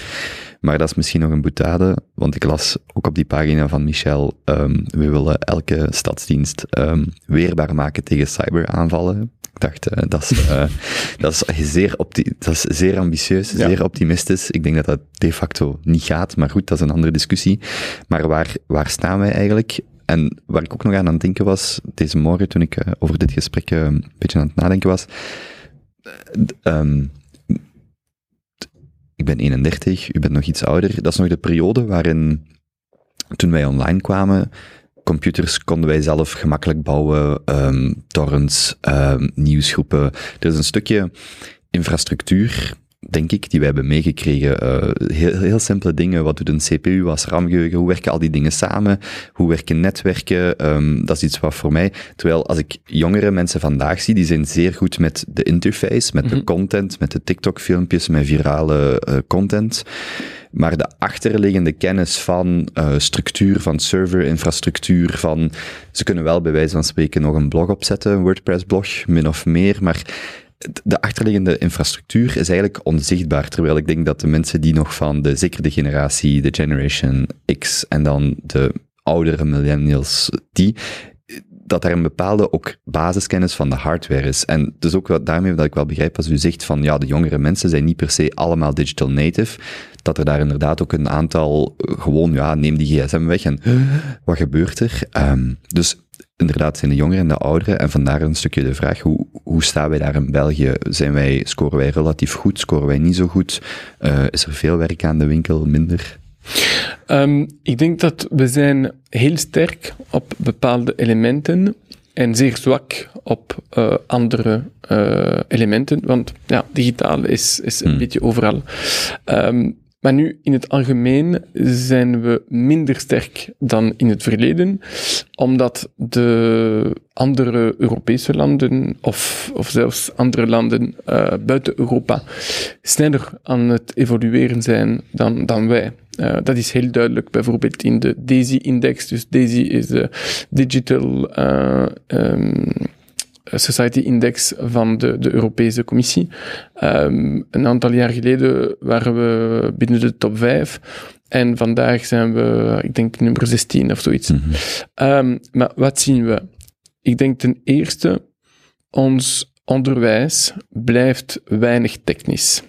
Maar dat is misschien nog een boutade, want ik las ook op die pagina van Michel, ehm, we willen elke stadsdienst ehm, weerbaar maken tegen cyberaanvallen. Ik dacht, eh, dat, is, eh, dat, is zeer dat is zeer ambitieus, Ja. zeer optimistisch. Ik denk dat dat de facto niet gaat, maar goed, dat is een andere discussie. Maar waar, waar staan wij eigenlijk? En waar ik ook nog aan aan het denken was, deze morgen toen ik eh, over dit gesprek een beetje aan het nadenken was, eh, ehm, ik ben 31, u bent nog iets ouder. Dat is nog de periode waarin, toen wij online kwamen, computers konden wij zelf gemakkelijk bouwen, ehm, torrents, ehm, nieuwsgroepen. Er is een stukje infrastructuur, denk ik, die wij hebben meegekregen. Eh, heel, heel simpele dingen. Wat doet een CPU als RAM-geheugen? Hoe werken al die dingen samen? Hoe werken netwerken? Ehm, dat is iets wat voor mij... Terwijl als ik jongere mensen vandaag zie, die zijn zeer goed met de interface, met de Mhm. content, met de TikTok-filmpjes, met virale eh, content. Maar de achterliggende kennis van eh, structuur, van serverinfrastructuur, van... Ze kunnen wel bij wijze van spreken nog een blog opzetten, een WordPress-blog, min of meer, maar de achterliggende infrastructuur is eigenlijk onzichtbaar. Terwijl ik denk dat de mensen die nog van de, zeker de generatie, de Generation X en dan de oudere millennials, die, dat daar een bepaalde ook basiskennis van de hardware is. En dus ook wat daarmee dat ik wel begrijp als u zegt van ja, de jongere mensen zijn niet per se allemaal digital native, dat er daar inderdaad ook een aantal eh, gewoon, ja, neem die gsm weg en wat gebeurt er? Ehm, dus inderdaad zijn de jongeren en de ouderen. En vandaar een stukje de vraag, hoe, hoe staan wij daar in België? Zijn wij, scoren wij relatief goed? Scoren wij niet zo goed? Eh, is er veel werk aan de winkel? Minder? Ehm, ik denk dat we zijn heel sterk op bepaalde elementen en zeer zwak op eh, andere eh, elementen, want ja, digitaal is, is een Hmm. beetje overal. Ehm, maar nu, in het algemeen zijn we minder sterk dan in het verleden, omdat de andere Europese landen, of, of zelfs andere landen eh, buiten Europa, sneller aan het evolueren zijn dan, dan wij. Eh, dat is heel duidelijk, bijvoorbeeld in de DAISY-index. Dus DAISY is de Digital eh, ehm, Society Index van de, de Europese Commissie. Ehm, een aantal jaar geleden waren we binnen de top 5. En vandaag zijn we, ik denk, nummer 16 of zoiets. Mhm. Ehm, maar wat zien we? Ik denk ten eerste, ons onderwijs blijft weinig technisch.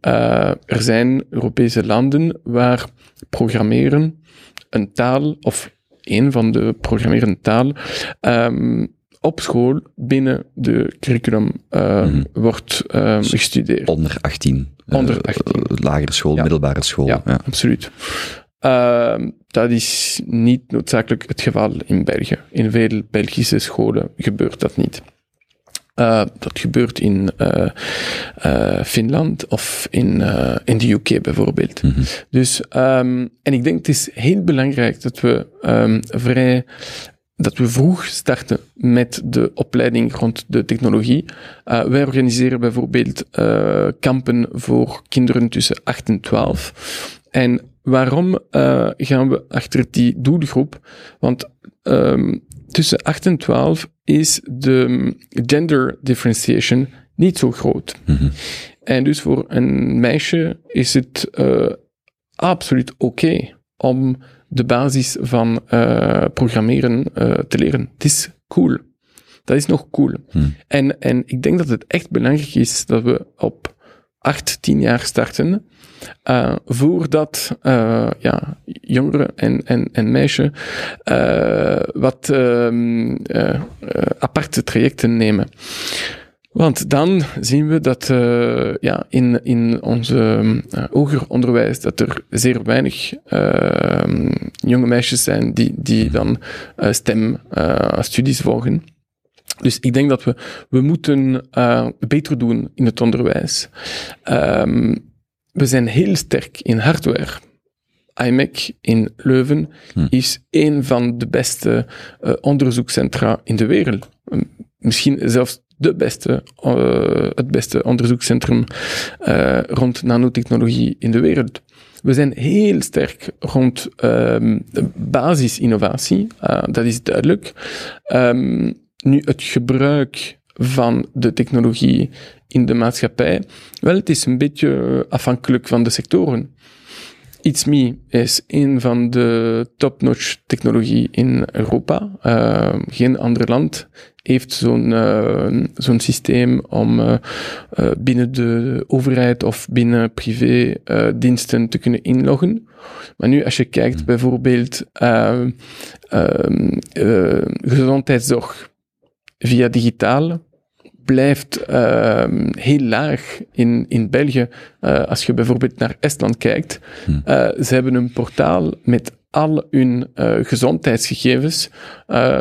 Eh, er zijn Europese landen waar programmeren een taal, of een van de programmerende talen, ehm, op school binnen de curriculum eh, Mhm. wordt ehm, gestudeerd. Onder 18. Eh, Onder 18. eh, lagere school, Ja. middelbare school. Ja, Ja. absoluut. Ehm, dat is niet noodzakelijk het geval in België. In veel Belgische scholen gebeurt dat niet. Eh, dat gebeurt in eh, eh, Finland of in, eh, in de UK bijvoorbeeld. Mhm. Dus, ehm, en ik denk het is heel belangrijk dat we ehm, vrij dat we vroeg starten met de opleiding rond de technologie. Eh, wij organiseren bijvoorbeeld eh, kampen voor kinderen tussen 8 en 12. En waarom eh, gaan we achter die doelgroep? Want ehm, tussen 8 en 12 is de gender differentiation niet zo groot. Mhm. En dus voor een meisje is het absoluut oké om de basis van eh, programmeren eh, te leren. Het is cool. Dat is nog cool. Hmm. En, en ik denk dat het echt belangrijk is dat we op 8, 10 jaar starten, eh, voordat ja, jongeren en, en, en meisjes wat ehm, eh, eh, aparte trajecten nemen. Want dan zien we dat eh, ja, in, in onze eh, hoger onderwijs dat er zeer weinig eh, jonge meisjes zijn die, die dan eh, stemstudies volgen. Dus ik denk dat we, we moeten beter doen in het onderwijs. Ehm, we zijn heel sterk in hardware. IMEC in Leuven Hm. is een van de beste onderzoekscentra in de wereld. Misschien zelfs de beste, eh, het beste onderzoekscentrum eh, rond nanotechnologie in de wereld. We zijn heel sterk rond ehm, basisinnovatie, uh, dat is duidelijk. Um, nu, het gebruik van de technologie in de maatschappij, wel, het is een beetje afhankelijk van de sectoren. It's Me is een van de top-notch technologie in Europa. Uh, geen ander land heeft zo'n uh, zo'n systeem om uh, binnen de overheid of binnen privé-diensten te kunnen inloggen. Maar nu, als je kijkt hmm. bijvoorbeeld ehm, gezondheidszorg via digitaal, blijft uh, heel laag in, in België. Uh, als je bijvoorbeeld naar Estland kijkt, hmm. uh, ze hebben een portaal met al hun uh, gezondheidsgegevens.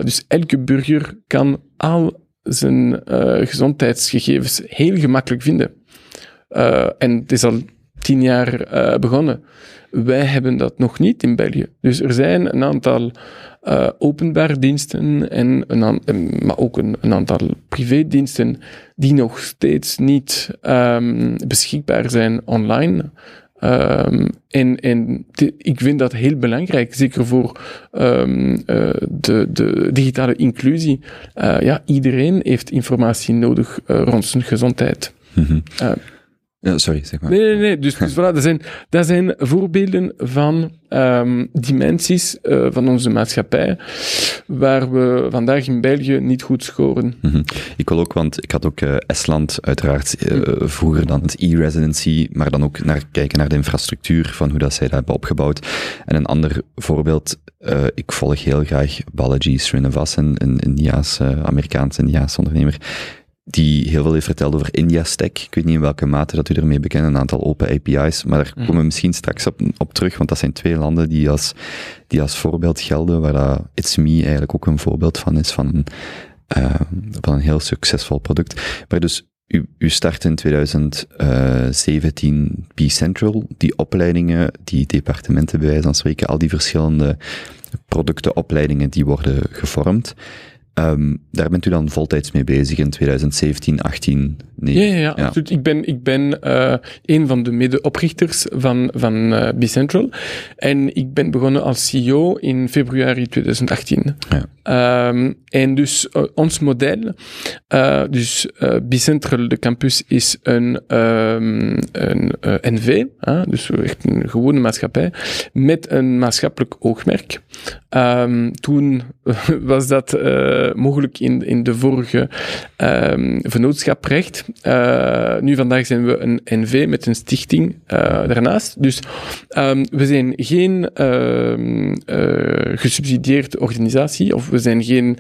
dus elke burger kan al zijn gezondheidsgegevens heel gemakkelijk vinden. en het is al tien jaar begonnen. Wij hebben dat nog niet in België. Dus er zijn een aantal uh, openbare diensten, en een maar ook een, een, aantal privédiensten die nog steeds niet um, beschikbaar zijn online. Um, en en ik vind dat heel belangrijk, zeker voor um, uh, de, de digitale inclusie. Uh, ja, iedereen heeft informatie nodig rond zijn gezondheid. Mm -hmm. Ja, sorry, zeg maar. Nee, nee, nee. Dus, dus voilà, dat zijn, dat zijn voorbeelden van um, dimensies uh, van onze maatschappij waar we vandaag in België niet goed scoren. Mm -hmm. Ik wil ook, want ik had ook uh, Estland uiteraard uh, vroeger dan het e-residency, maar dan ook naar kijken naar de infrastructuur van hoe dat zij dat hebben opgebouwd. En een ander voorbeeld, ik volg heel graag Balaji Srinivasan, een Indiaas, Amerikaanse Indiaas ondernemer die heel veel heeft verteld over India Stack. Ik weet niet in welke mate dat u ermee bekend, een aantal open API's, maar daar mhm. komen we misschien straks op, op terug, want dat zijn twee landen die als, die als voorbeeld gelden, waar dat It's Me eigenlijk ook een voorbeeld van is, van een, uh, van een heel succesvol product. Maar dus, u, u start in 2017 B-Central, die opleidingen, die departementen bij wijze van spreken, al die verschillende producten, opleidingen, die worden gevormd. Um, daar bent u dan voltijds mee bezig in 2017, 18, nee. Ja, ja, ja, absoluut. Ik ben, ik ben uh, een van de medeoprichters van, van uh, Bicentral. En ik ben begonnen als CEO in februari 2018. Ja. Um, en dus uh, ons model, dus Bicentral, de campus, is een, um, een NV, dus echt een gewone maatschappij, met een maatschappelijk oogmerk. toen was dat mogelijk in, in de vorige um, vennootschaprecht. Uh, nu vandaag zijn we een NV met een stichting uh, daarnaast. Dus um, we zijn geen uh, gesubsidieerde organisatie of we zijn geen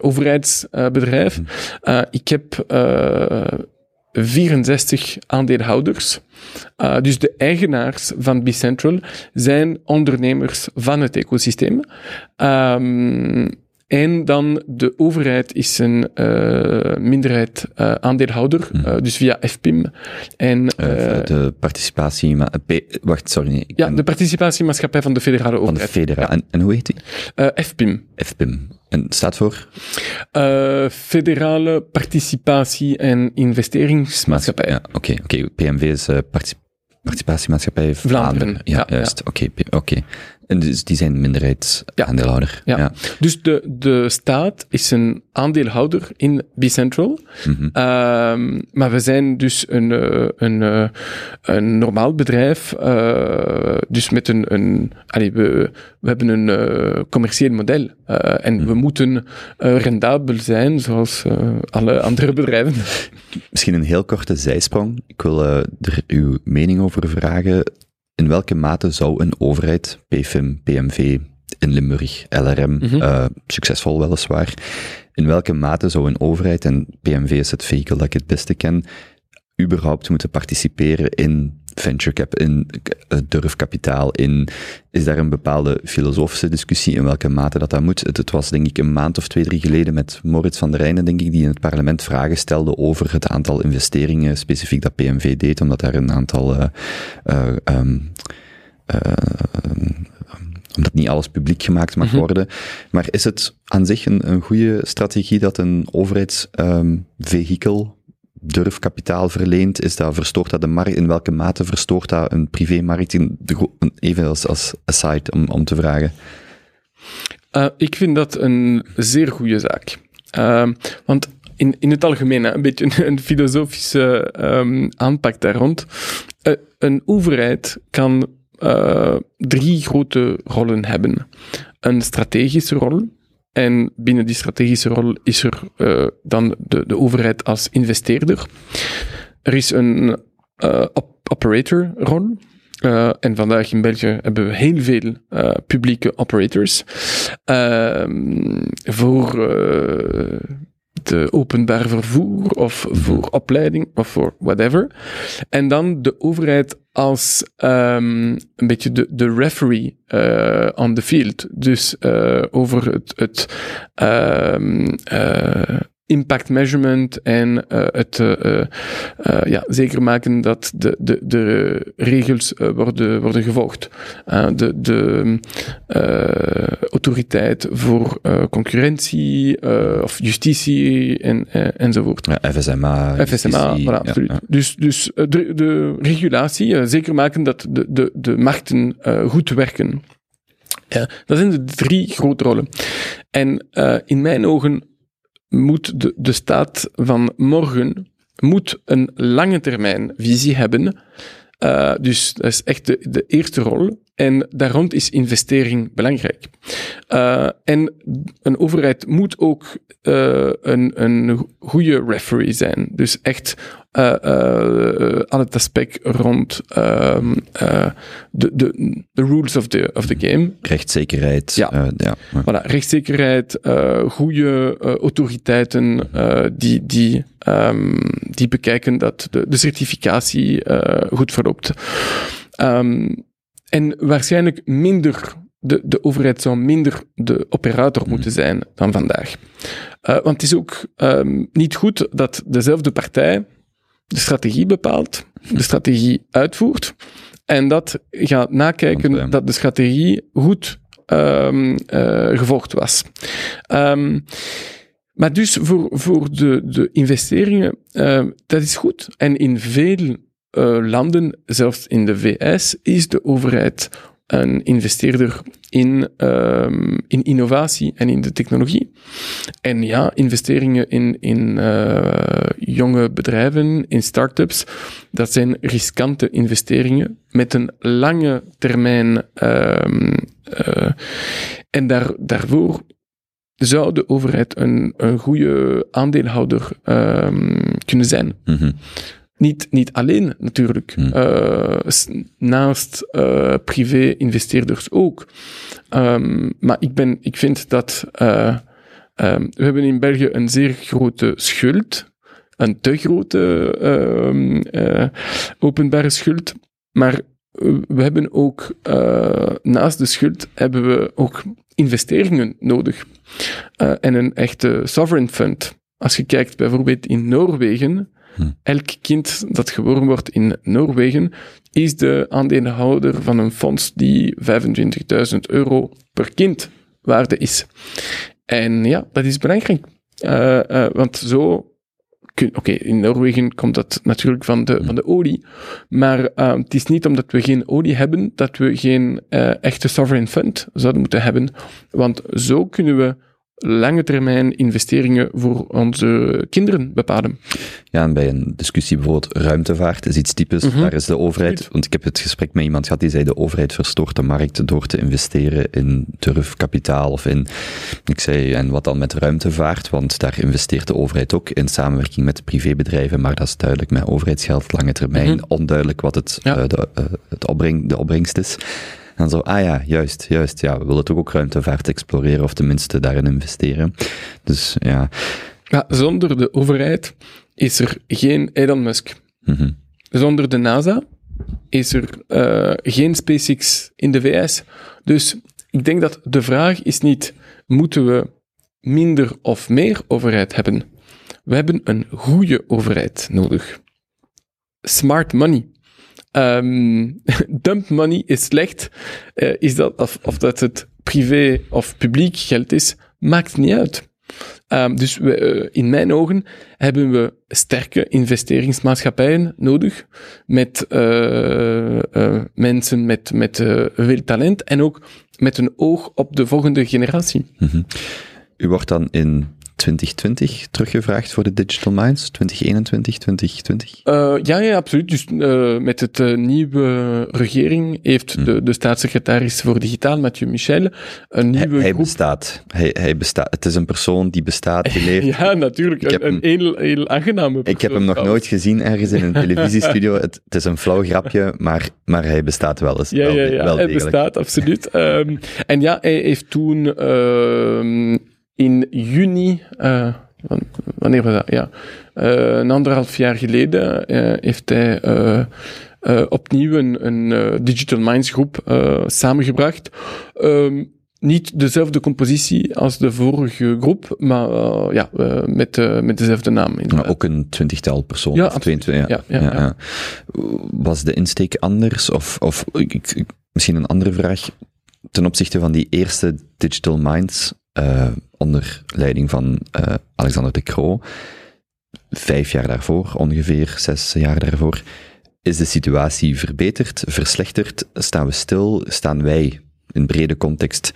overheidsbedrijf. Mhm. ik heb 64 aandeelhouders. Uh, dus de eigenaars van Bicentral zijn ondernemers van het ecosysteem. Um, en dan de overheid is een uh, minderheid uh, aandeelhouder, hmm. uh, dus via FPIM. En, de participatie... Wacht, sorry. Nee, ja, de participatiemaatschappij van de federale overheid. Van de federale. En, en, hoe heet die? FPIM. FPIM. En staat voor? Federale Participatie- en Investeringsmaatschappij. Ja, oké. Okay, okay. PMV is Participatiemaatschappij Vlaanderen. Vlaanderen. Ja, ja, juist. Oké, oké. Okay. En dus die zijn minderheidsaandeelhouder. Ja. ja. Dus de, de staat is een aandeelhouder in Bicentral. Mm -hmm. um, maar we zijn dus een, uh, een, uh, een normaal bedrijf. Uh, dus met een. een we, we hebben een commercieel model. en mm -hmm. we moeten rendabel zijn, zoals alle andere bedrijven. Misschien een heel korte zijsprong. Ik wil er uw mening over vragen in welke mate zou een overheid, PFIM, PMV, in Limburg, LRM, mm -hmm. uh, succesvol weliswaar, in welke mate zou een overheid, en PMV is het vehikel dat ik het beste ken, überhaupt moeten participeren in venture cap, in uh, durfkapitaal, in, is daar een bepaalde filosofische discussie in welke mate dat dat moet. Het, het, was denk ik een maand of twee, drie geleden met Moritz van der Rijnen, denk ik, die in het parlement vragen stelde over het aantal investeringen specifiek dat PMV deed, omdat daar een aantal uh, uh, um, eh, omdat niet alles publiek gemaakt mag Mhm. worden. Maar is het aan zich een, een goede strategie dat een overheidsvehikel durfkapitaal verleent? Is dat, verstoort dat de markt? In welke mate verstoort dat een privémarkt? Even als, als aside om, om te vragen. Eh, ik vind dat een zeer goede zaak. Ehm, want in, in het algemeen, een beetje een, een filosofische ehm, aanpak daar rond. Eh, een overheid kan eh, drie grote rollen hebben. Een strategische rol. En binnen die strategische rol is er eh, dan de, de overheid als investeerder. Er is een eh, op- operatorrol. Eh, en vandaag in België hebben we heel veel eh, publieke operators. Ehm, voor eh, de openbaar vervoer of voor opleiding of voor whatever. En dan de overheid als ehm, een beetje de, de referee eh, on the field. Dus eh, over het, het eh, impact measurement en eh, het eh, eh, ja, zeker maken dat de, de, de regels worden, worden gevolgd. De de autoriteit voor concurrentie of justitie en, enzovoort. Ja, FSMA. FSMA, justitie, voilà, ja, absoluut. ja. Dus, dus de, de regulatie, zeker maken dat de, de, de markten goed werken. Ja, dat zijn de drie grote rollen. En in mijn ogen moet de, de staat van morgen moet een lange termijn visie hebben. Eh, dus dat is echt de, de eerste rol. En daar rond is investering belangrijk. Eh, en een overheid moet ook eh, een, een goede referee zijn. Dus echt eh, aan het aspect rond ehm, eh, de, de, de rules of the, of the game. Rechtszekerheid. Ja. ja. Voilà, rechtszekerheid, goede autoriteiten eh, die, die, ehm, die bekijken dat de, de certificatie goed verloopt. Ehm, en waarschijnlijk minder, de, de overheid zou minder de operator moeten zijn dan vandaag. Want het is ook niet goed dat dezelfde partij de strategie bepaalt, de strategie uitvoert, en dat gaat nakijken dat de strategie goed ehm, eh, gevolgd was. Ehm, maar dus voor, voor de, de investeringen, eh, dat is goed. En in veel eh, landen, zelfs in de VS, is de overheid een investeerder in, ehm, in innovatie en in de technologie. En ja, investeringen in, in eh, jonge bedrijven, in start-ups, dat zijn riskante investeringen met een lange termijn. ehm, eh, en daar, daarvoor zou de overheid een, een goede aandeelhouder ehm, kunnen zijn. Mhm. Niet, niet alleen natuurlijk, Hmm. Eh, naast eh, privé-investeerders ook. Ehm, maar ik, ben, ik vind dat eh, ehm, we hebben in België een zeer grote schuld, een te grote ehm, eh, openbare schuld, maar we hebben ook naast de schuld hebben we ook investeringen nodig. En een echte sovereign fund. Als je kijkt bijvoorbeeld in Noorwegen, Hm. elk kind dat geboren wordt in Noorwegen is de aandeelhouder van een fonds die 25.000 euro per kind waarde is. En ja, dat is belangrijk. Eh, eh, want zo. Oké, in Noorwegen komt dat natuurlijk van de, van de olie. Maar eh, het is niet omdat we geen olie hebben dat we geen echte sovereign fund zouden moeten hebben. Want zo kunnen we lange termijn investeringen voor onze kinderen bepalen. Ja, en bij een discussie bijvoorbeeld ruimtevaart is iets typisch. Mhm. Daar is de overheid, want ik heb het gesprek met iemand gehad die zei de overheid verstoort de markt door te investeren in durfkapitaal of in, ik zei, en wat dan met ruimtevaart, want daar investeert de overheid ook in samenwerking met privébedrijven, maar dat is duidelijk met overheidsgeld, lange termijn, Mhm. onduidelijk wat het, Ja. eh, de, eh, het opbreng, de opbrengst is. En zo, ah ja, juist, juist, ja, we willen toch ook ruimtevaart exploreren of tenminste daarin investeren. Dus ja, Ja, zonder de overheid is er geen Elon Musk. mhm. Zonder de NASA is er eh, geen SpaceX in de VS. Dus ik denk dat de vraag is niet, moeten we minder of meer overheid hebben? We hebben een goede overheid nodig. Smart money. Ehm, dump money is slecht. Eh, is dat, of, of dat het privé of publiek geld is, maakt niet uit. Ehm, dus eh, in mijn ogen hebben we sterke investeringsmaatschappijen nodig met eh, mensen met, met veel talent en ook met een oog op de volgende generatie. Mhm. U wordt dan in 2020 teruggevraagd voor de Digital Minds, 2021, 2020? Eh, ja, ja, absoluut. Dus eh, met het eh, nieuwe regering heeft Hm. de, de staatssecretaris voor digitaal, Mathieu Michel, een Hij, nieuwe hij groep... bestaat. Hij, hij bestaat. Het is een persoon die bestaat, die leeft. Ja, natuurlijk. Ik een, een heel, heel aangename Ik heb hem persoon nog trouwens. nooit gezien ergens in een televisiestudio. Het, het is een flauw grapje, maar, maar hij bestaat wel eens. Ja, wel, ja, ja, wel hij degelijk. bestaat, absoluut. Ehm, en ja, hij heeft toen ehm, in juni, eh, wan- wanneer was dat? Ja, eh, een anderhalf jaar geleden eh, heeft hij opnieuw een, een Digital Minds groep samengebracht. Ehm, niet dezelfde compositie als de vorige groep, maar ja, met, met dezelfde naam. Maar ook een twintigtal personen. Ja, of 22, ja. Ja, ja, ja. Was de insteek anders? Of, of ik, ik- misschien een andere vraag. Ten opzichte van die eerste Digital Minds, eh, onder leiding van eh, Alexander de Croo, vijf jaar daarvoor, ongeveer zes jaar daarvoor, is de situatie verbeterd, verslechterd? Staan we stil? Staan wij in brede context?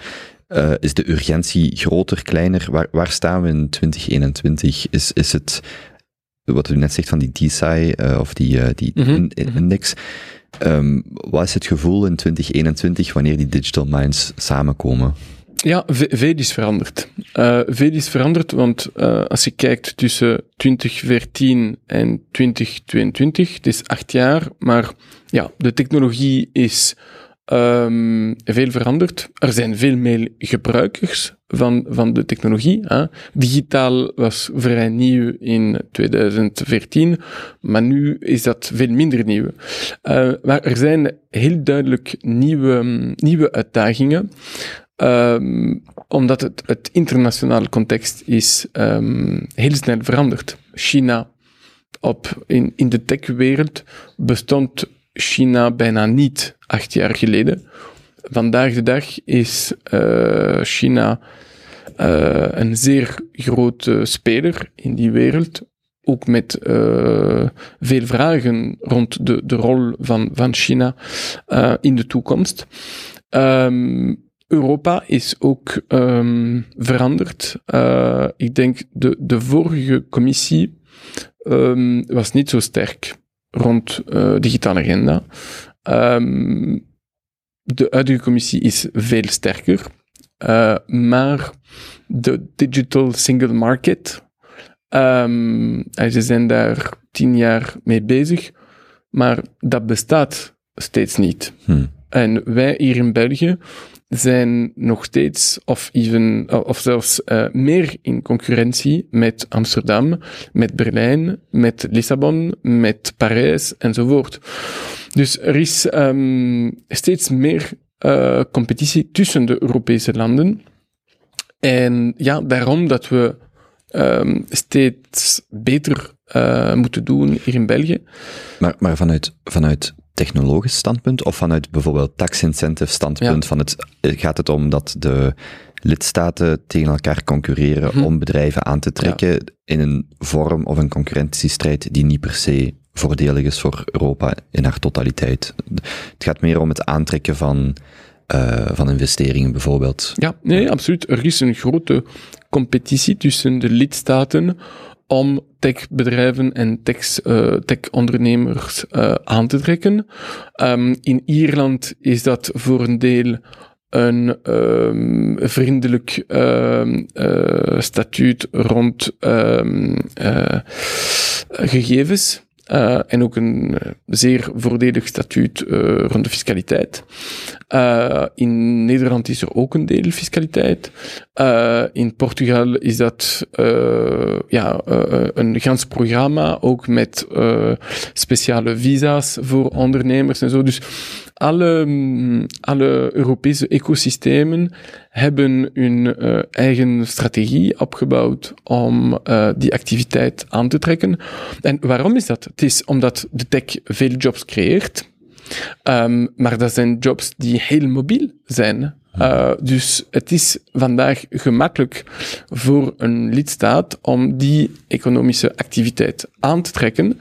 eh, is de urgentie groter, kleiner? Waar, waar staan we in 2021? Is, is het wat u net zegt van die DSI uh, of die, uh, die Mhm, in- mhm. index. Um, wat is het gevoel in 2021 wanneer die digital minds samenkomen? Ja, ve- veel is veranderd. Eh, veel is veranderd, want eh, als je kijkt tussen 2014 en 2022, het is acht jaar, maar ja, de technologie is ehm, veel veranderd. Er zijn veel meer gebruikers van, van de technologie. Hè. Digitaal was vrij nieuw in 2014, maar nu is dat veel minder nieuw. Eh, maar er zijn heel duidelijk nieuwe, nieuwe uitdagingen. Ehm, omdat het, het internationale context is ehm, heel snel veranderd. China, op, in, in de techwereld bestond China bijna niet acht jaar geleden. Vandaag de dag is eh, China eh, een zeer grote speler in die wereld. Ook met eh, veel vragen rond de, de rol van, van China in de toekomst. Ehm, Europa is ook ehm, veranderd. Uh, ik denk de, de vorige commissie um, was niet zo sterk rond uh, digitale agenda. Um, de huidige commissie is veel sterker. Uh, maar de digital single market, ze zijn daar tien jaar mee bezig, maar dat bestaat steeds niet. Hmm. En wij hier in België zijn nog steeds, of, even, of zelfs uh, meer in concurrentie met Amsterdam, met Berlijn, met Lissabon, met Parijs enzovoort. Dus er is um, steeds meer uh, competitie tussen de Europese landen. En ja, daarom dat we um, steeds beter uh, moeten doen hier in België. Maar, maar vanuit, vanuit technologisch standpunt of vanuit bijvoorbeeld tax incentive standpunt? Ja. Van het, gaat het om dat de lidstaten tegen elkaar concurreren hm. om bedrijven aan te trekken ja. in een vorm of een concurrentiestrijd die niet per se voordelig is voor Europa in haar totaliteit? Het gaat meer om het aantrekken van, uh, van investeringen bijvoorbeeld. Ja, nee, absoluut. Er is een grote competitie tussen de lidstaten om techbedrijven en tech-ondernemers uh, uh, aan te trekken. Um, in Ierland is dat voor een deel een um, vriendelijk um, uh, statuut rond gegevens. Uh, en ook een uh, zeer voordelig statuut uh, rond de fiscaliteit. in Nederland is er ook een deel fiscaliteit. in Portugal is dat ja, een gans programma, ook met speciale visa's voor ondernemers en zo. Dus alle, alle Europese ecosystemen hebben hun eigen strategie opgebouwd om die activiteit aan te trekken. En waarom is dat? Het is omdat de tech veel jobs creëert. Ehm, maar dat zijn jobs die heel mobiel zijn. Uh, dus het is vandaag gemakkelijk voor een lidstaat om die economische activiteit aan te trekken.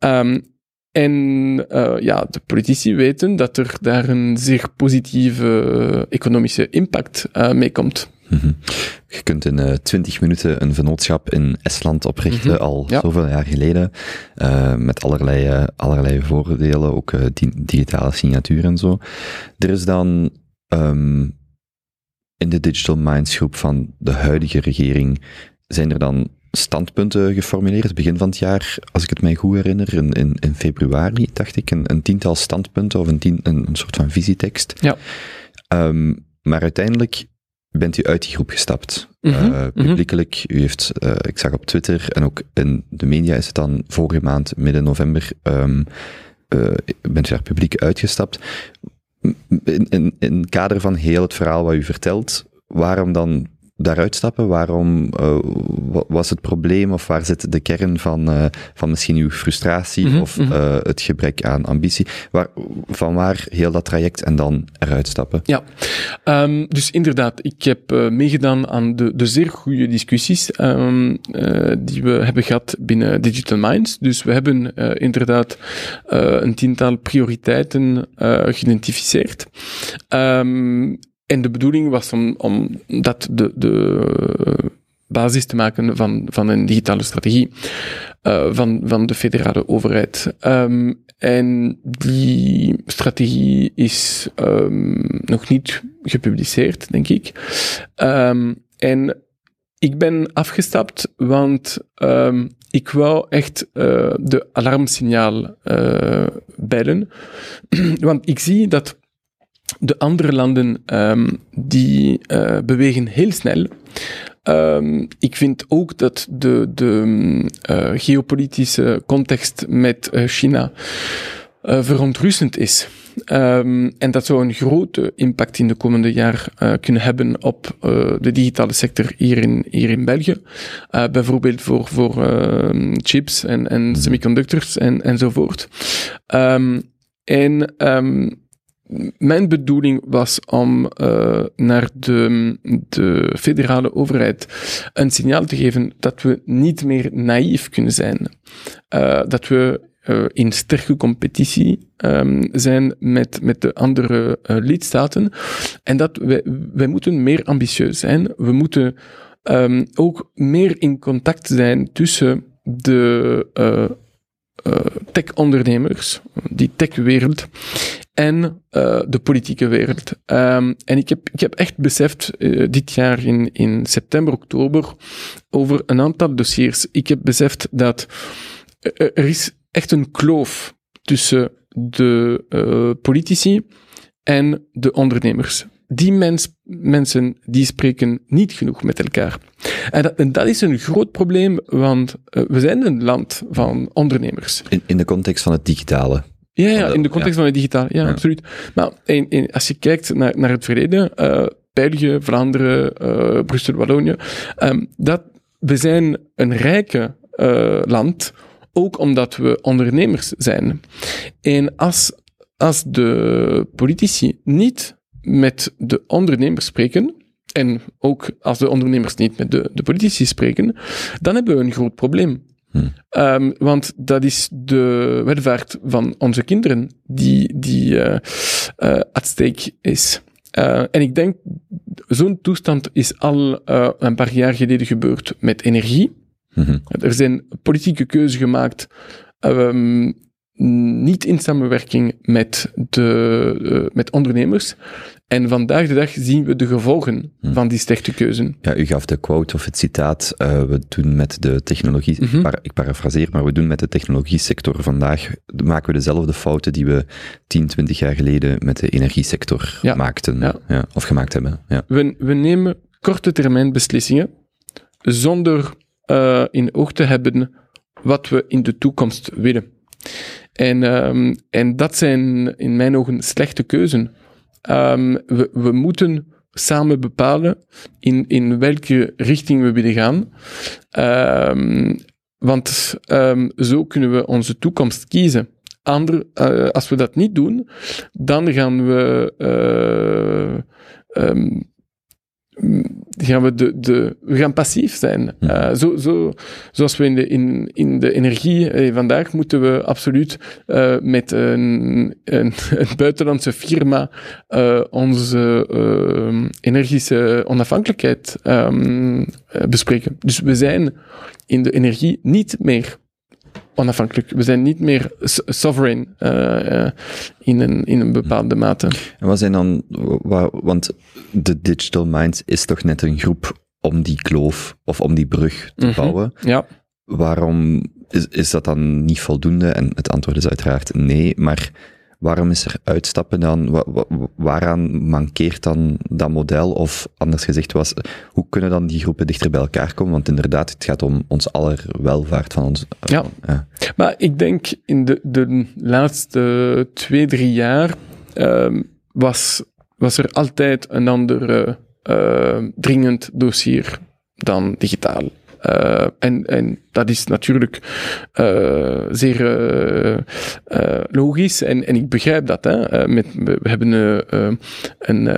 Um, en uh, ja, de politici weten dat er daar een zeer positieve economische impact uh, mee komt. Mhm. Je kunt in uh, 20 minuten een vennootschap in Estland oprichten, Mhm. al Ja. zoveel jaar geleden, uh, met allerlei, uh, allerlei voordelen, ook di digitale signatuur en zo. Er is dan um, in de Digital Minds groep van de huidige regering, zijn er dan standpunten geformuleerd, begin van het jaar, als ik het mij goed herinner, in, in, in februari, dacht ik, een, een tiental standpunten of een, tien, een, een soort van visietekst. Ja. Um, maar uiteindelijk bent u uit die groep gestapt. Uh, publiekelijk, u heeft, uh, ik zag op Twitter en ook in de media is het dan vorige maand, midden november, um, uh, bent u daar publiek uitgestapt. In, in, in het kader van heel het verhaal wat u vertelt, waarom dan daaruit stappen? Waarom uh, was het probleem of waar zit de kern van, uh, van misschien uw frustratie Mhm, mm -hmm, of uh, het gebrek aan ambitie? Waar, van waar heel dat traject en dan eruit stappen? Ja, um, dus inderdaad, ik heb meegedaan aan de, de zeer goede discussies um, die we hebben gehad binnen Digital Minds. Dus we hebben inderdaad een tiental prioriteiten geïdentificeerd. Um, en de bedoeling was om, om dat de, de basis te maken van, van een digitale strategie uh, van, van de federale overheid. Um, en die strategie is um, nog niet gepubliceerd, denk ik. Um, en ik ben afgestapt, want ik wou echt uh, de alarmsignaal bellen. want ik zie dat de andere landen um, die uh, bewegen heel snel. Um, ik vind ook dat de, de uh, geopolitische context met uh, China verontrustend is. Um, en dat zou een grote impact in de komende jaar kunnen hebben op de digitale sector hier in, hier in België. bijvoorbeeld voor, voor chips en, en semiconductors en, enzovoort. en mijn bedoeling was om uh, naar de, de federale overheid een signaal te geven dat we niet meer naïef kunnen zijn. Uh, dat we uh, in sterke competitie um, zijn met, met de andere lidstaten. En dat wij, wij moeten meer ambitieus zijn. We moeten um, ook meer in contact zijn tussen de tech-ondernemers, die tech-wereld, en uh, de politieke wereld. Um, en ik heb, ik heb echt beseft uh, dit jaar in, in september, oktober over een aantal dossiers. Ik heb beseft dat er is echt een kloof tussen de politici en de ondernemers. Die mens, mensen die spreken niet genoeg met elkaar. En dat, en dat is een groot probleem, want we zijn een land van ondernemers. In, in de context van het digitale. Ja, ja in de context ja. van het digitale, ja, ja. absoluut. Maar in, in, als je kijkt naar, naar het verleden, uh, België, Vlaanderen, uh, Brussel, Wallonië, um, dat, we zijn een rijke uh, land, ook omdat we ondernemers zijn. En als, als de politici niet met de ondernemers spreken, en ook als de ondernemers niet met de, de politici spreken, dan hebben we een groot probleem. Hmm. Um, want dat is de welvaart van onze kinderen die, die uh, uh, at stake is. Uh, en ik denk, zo'n toestand is al een paar jaar geleden gebeurd met energie. Mm-hmm. Er zijn politieke keuzes gemaakt, um, niet in samenwerking met, de, met ondernemers. En vandaag de dag zien we de gevolgen Hmm. van die slechte keuze. Ja, u gaf de quote of het citaat, uh, we doen met de technologie, Mhm. ik, para, ik parafraseer, maar we doen met de technologiesector vandaag, maken we dezelfde fouten die we 10, 20 jaar geleden met de energiesector Ja. maakten, Ja. of gemaakt hebben. Ja. We, we nemen korte termijn beslissingen zonder uh, in oog te hebben wat we in de toekomst willen. En, um, en dat zijn in mijn ogen slechte keuzen. Um, we, we moeten samen bepalen in, in welke richting we willen gaan. Um, want zo kunnen we onze toekomst kiezen. ander, eh, als we dat niet doen, dan gaan we, eh, ehm, gaan we, de, de, we gaan passief zijn. Hm. Eh, zo, zo, zoals we in de, in, in de energie eh, vandaag moeten we absoluut eh, met een, een, een buitenlandse firma onze energische onafhankelijkheid eh, bespreken. Dus we zijn in de energie niet meer onafhankelijk. We zijn niet meer sovereign eh, eh, in, een, in een bepaalde mate. En wat zijn dan, wa- want de Digital Minds is toch net een groep om die kloof of om die brug te Mhm. bouwen. Ja. Waarom is, is dat dan niet voldoende? En het antwoord is uiteraard nee, maar waarom is er uitstappen dan? Wa- wa- waaraan mankeert dan dat model? Of anders gezegd was, hoe kunnen dan die groepen dichter bij elkaar komen? Want inderdaad, het gaat om ons aller welvaart van ons. eh, Ja. ja. Maar ik denk in de, de laatste twee, drie jaar ehm, was, was er altijd een ander eh, dringend dossier dan digitaal. Eh, en, en dat is natuurlijk eh, zeer eh, logisch en, en ik begrijp dat. Hè. Met, we hebben een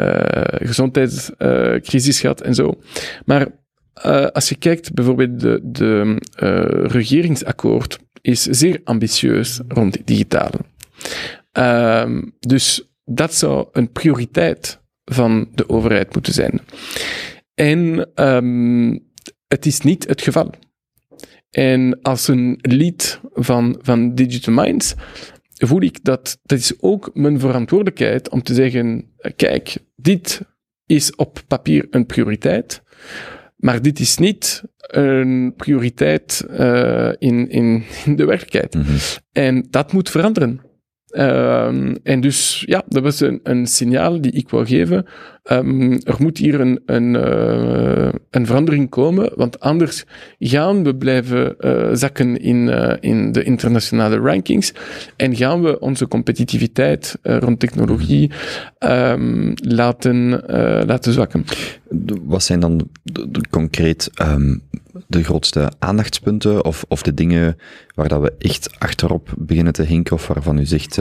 gezondheidscrisis gehad en zo. Maar als je kijkt, bijvoorbeeld de, de regeringsakkoord is zeer ambitieus rond digitaal. Ehm, dus dat zou een prioriteit van de overheid moeten zijn. En ehm, het is niet het geval. En als een lid van, van Digital Minds voel ik dat dat is ook mijn verantwoordelijkheid om te zeggen, kijk, dit is op papier een prioriteit, maar dit is niet een prioriteit eh, in, in, in de werkelijkheid. Mhm. En dat moet veranderen. Ehm, en dus, ja, dat was een, een signaal die ik wou geven. Ehm, er moet hier een, een, eh, een verandering komen, want anders gaan we blijven eh, zakken in, eh, in de internationale rankings en gaan we onze competitiviteit rond technologie ehm, laten, laten zwakken. Wat zijn dan concreet ehm, de grootste aandachtspunten of, of de dingen waar dat we echt achterop beginnen te hinken of waarvan u zegt,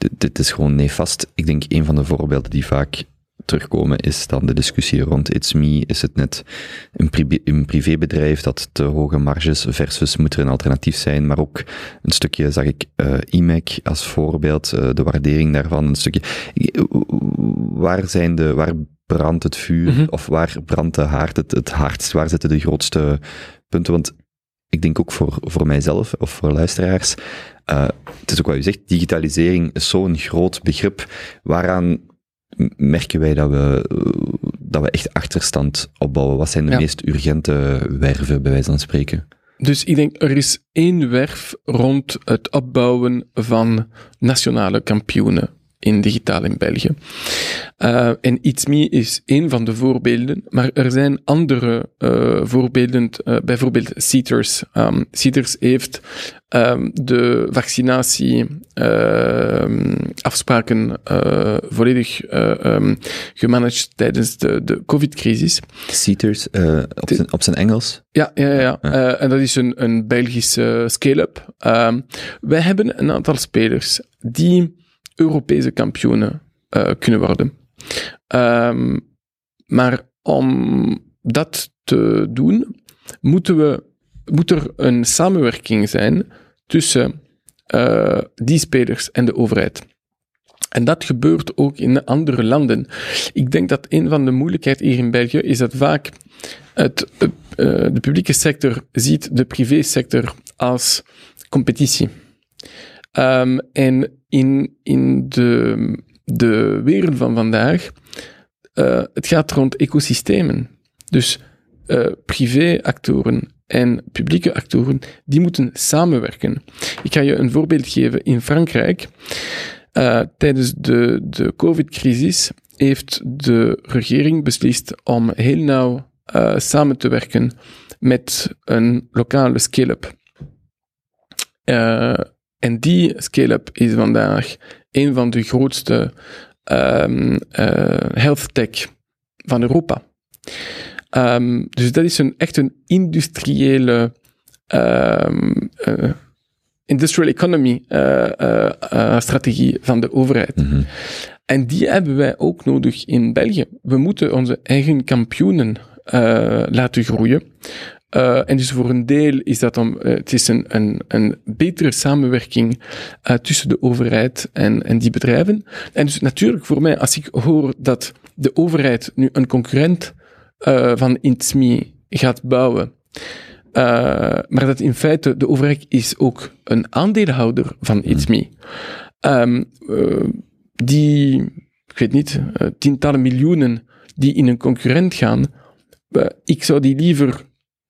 dit, dit is gewoon nefast? Ik denk een van de voorbeelden die vaak terugkomen is dan de discussie rond It's Me. Is het net een, een privébedrijf dat te hoge marges versus moet er een alternatief zijn, maar ook een stukje zag ik eh IMEC als voorbeeld, eh, de waardering daarvan, een stukje. Waar zijn de, waar brandt het vuur Mhm. of waar brandt de haard het, het hardst? Waar zitten de grootste punten? Want ik denk ook voor, voor mijzelf of voor luisteraars, eh, het is ook wat u zegt, digitalisering is zo'n groot begrip. Waaraan merken wij dat we, eh, dat we echt achterstand opbouwen? Wat zijn de Ja. meest urgente werven, bij wijze van spreken? Dus ik denk, er is één werf rond het opbouwen van nationale kampioenen in digitaal in België. Uh, en ItsMe is één van de voorbeelden, maar er zijn andere uh, voorbeelden, uh, bijvoorbeeld Seaters. Um, Seaters heeft um, de vaccinatie uh, afspraken uh, volledig uh, um, gemanaged tijdens de, de COVID-crisis. Seaters, uh, op, zijn, op zijn Engels? Ja, ja, ja. ja. En dat is een, een Belgische scale-up. Wij hebben een aantal spelers die Europese kampioenen kunnen worden. Maar om dat te doen, moeten we, moet er een samenwerking zijn tussen uh, die spelers en de overheid. En dat gebeurt ook in andere landen. Ik denk dat een van de moeilijkheden hier in België is dat vaak het, uh, de publieke sector ziet de privésector als competitie. Um, en in, in de, de wereld van vandaag, uh, het gaat rond ecosystemen. Dus uh, privéactoren en publieke actoren, die moeten samenwerken. Ik ga je een voorbeeld geven. In Frankrijk, uh, tijdens de, de COVID-crisis, heeft de regering beslist om heel nauw uh, samen te werken met een lokale scale-up. En die scale-up is vandaag een van de grootste um, health tech van Europa. Um, dus dat is een, echt een industriële um, uh, industrial economy uh, uh, uh, strategie van de overheid. Mhm. En die hebben wij ook nodig in België. We moeten onze eigen kampioenen laten groeien. En dus voor een deel is dat om, het is een, een, een betere samenwerking tussen de overheid en, en die bedrijven. En dus natuurlijk voor mij, als ik hoor dat de overheid nu een concurrent van Intsmi gaat bouwen, maar dat in feite de overheid is ook een aandeelhouder van Intsmi. Um, die, ik weet niet, tientallen miljoenen die in een concurrent gaan, ik zou die liever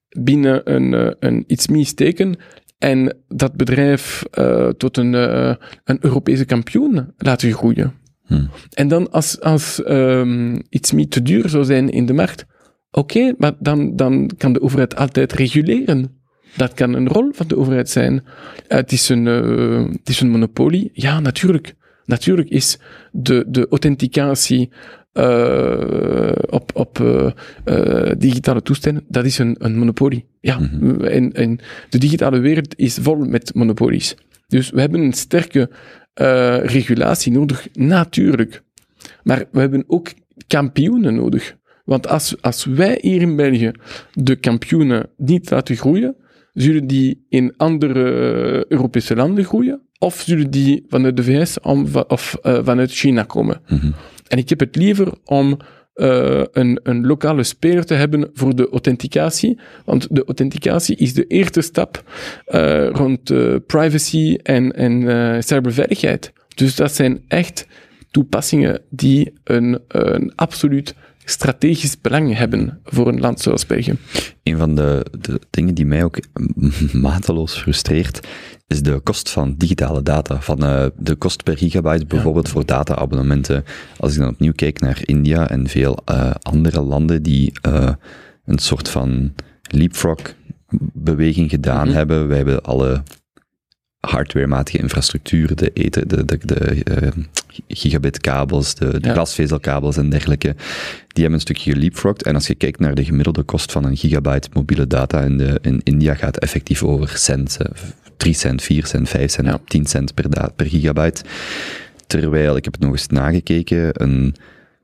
binnen een, een iets steken en dat bedrijf tot een, een Europese kampioen laten groeien. Hmm. En dan als, als um, iets niet te duur zou zijn in de markt, oké, okay, maar dan, dan kan de overheid altijd reguleren. Dat kan een rol van de overheid zijn. het, is een, het is een monopolie. Ja, natuurlijk. Natuurlijk is de, de authenticatie uh, op, op uh, uh, digitale toestellen, dat is een, een monopolie. Ja, mm -hmm. en, en de digitale wereld is vol met monopolies. Dus we hebben een sterke regulatie nodig, natuurlijk. Maar we hebben ook kampioenen nodig. Want als, als wij hier in België de kampioenen niet laten groeien, zullen die in andere Europese landen groeien, of zullen die vanuit de VS of vanuit China komen. Mm -hmm. En ik heb het liever om uh, een, een lokale speler te hebben voor de authenticatie. Want de authenticatie is de eerste stap uh, rond uh, privacy en, en cyberveiligheid. Dus dat zijn echt toepassingen die een, een absoluut strategisch belang hebben voor een land zoals België. Een van de, de dingen die mij ook mateloos frustreert, is de kost van digitale data. Van uh, de kost per gigabyte bijvoorbeeld ja. voor data-abonnementen. Als ik dan opnieuw kijk naar India en veel uh, andere landen die uh, een soort van leapfrog-beweging gedaan mm -hmm. hebben. Wij hebben alle hardwarematige infrastructuur, de, ether, de, de, de uh, gigabitkabels, de, de ja. glasvezelkabels en dergelijke, die hebben een stukje geleapfrogged. En als je kijkt naar de gemiddelde kost van een gigabyte mobiele data in, de, in India, gaat het effectief over cent, 3 cent, 4 cent, 5 cent, Ja. 10 cent per, per gigabyte. Terwijl, ik heb het nog eens nagekeken, een,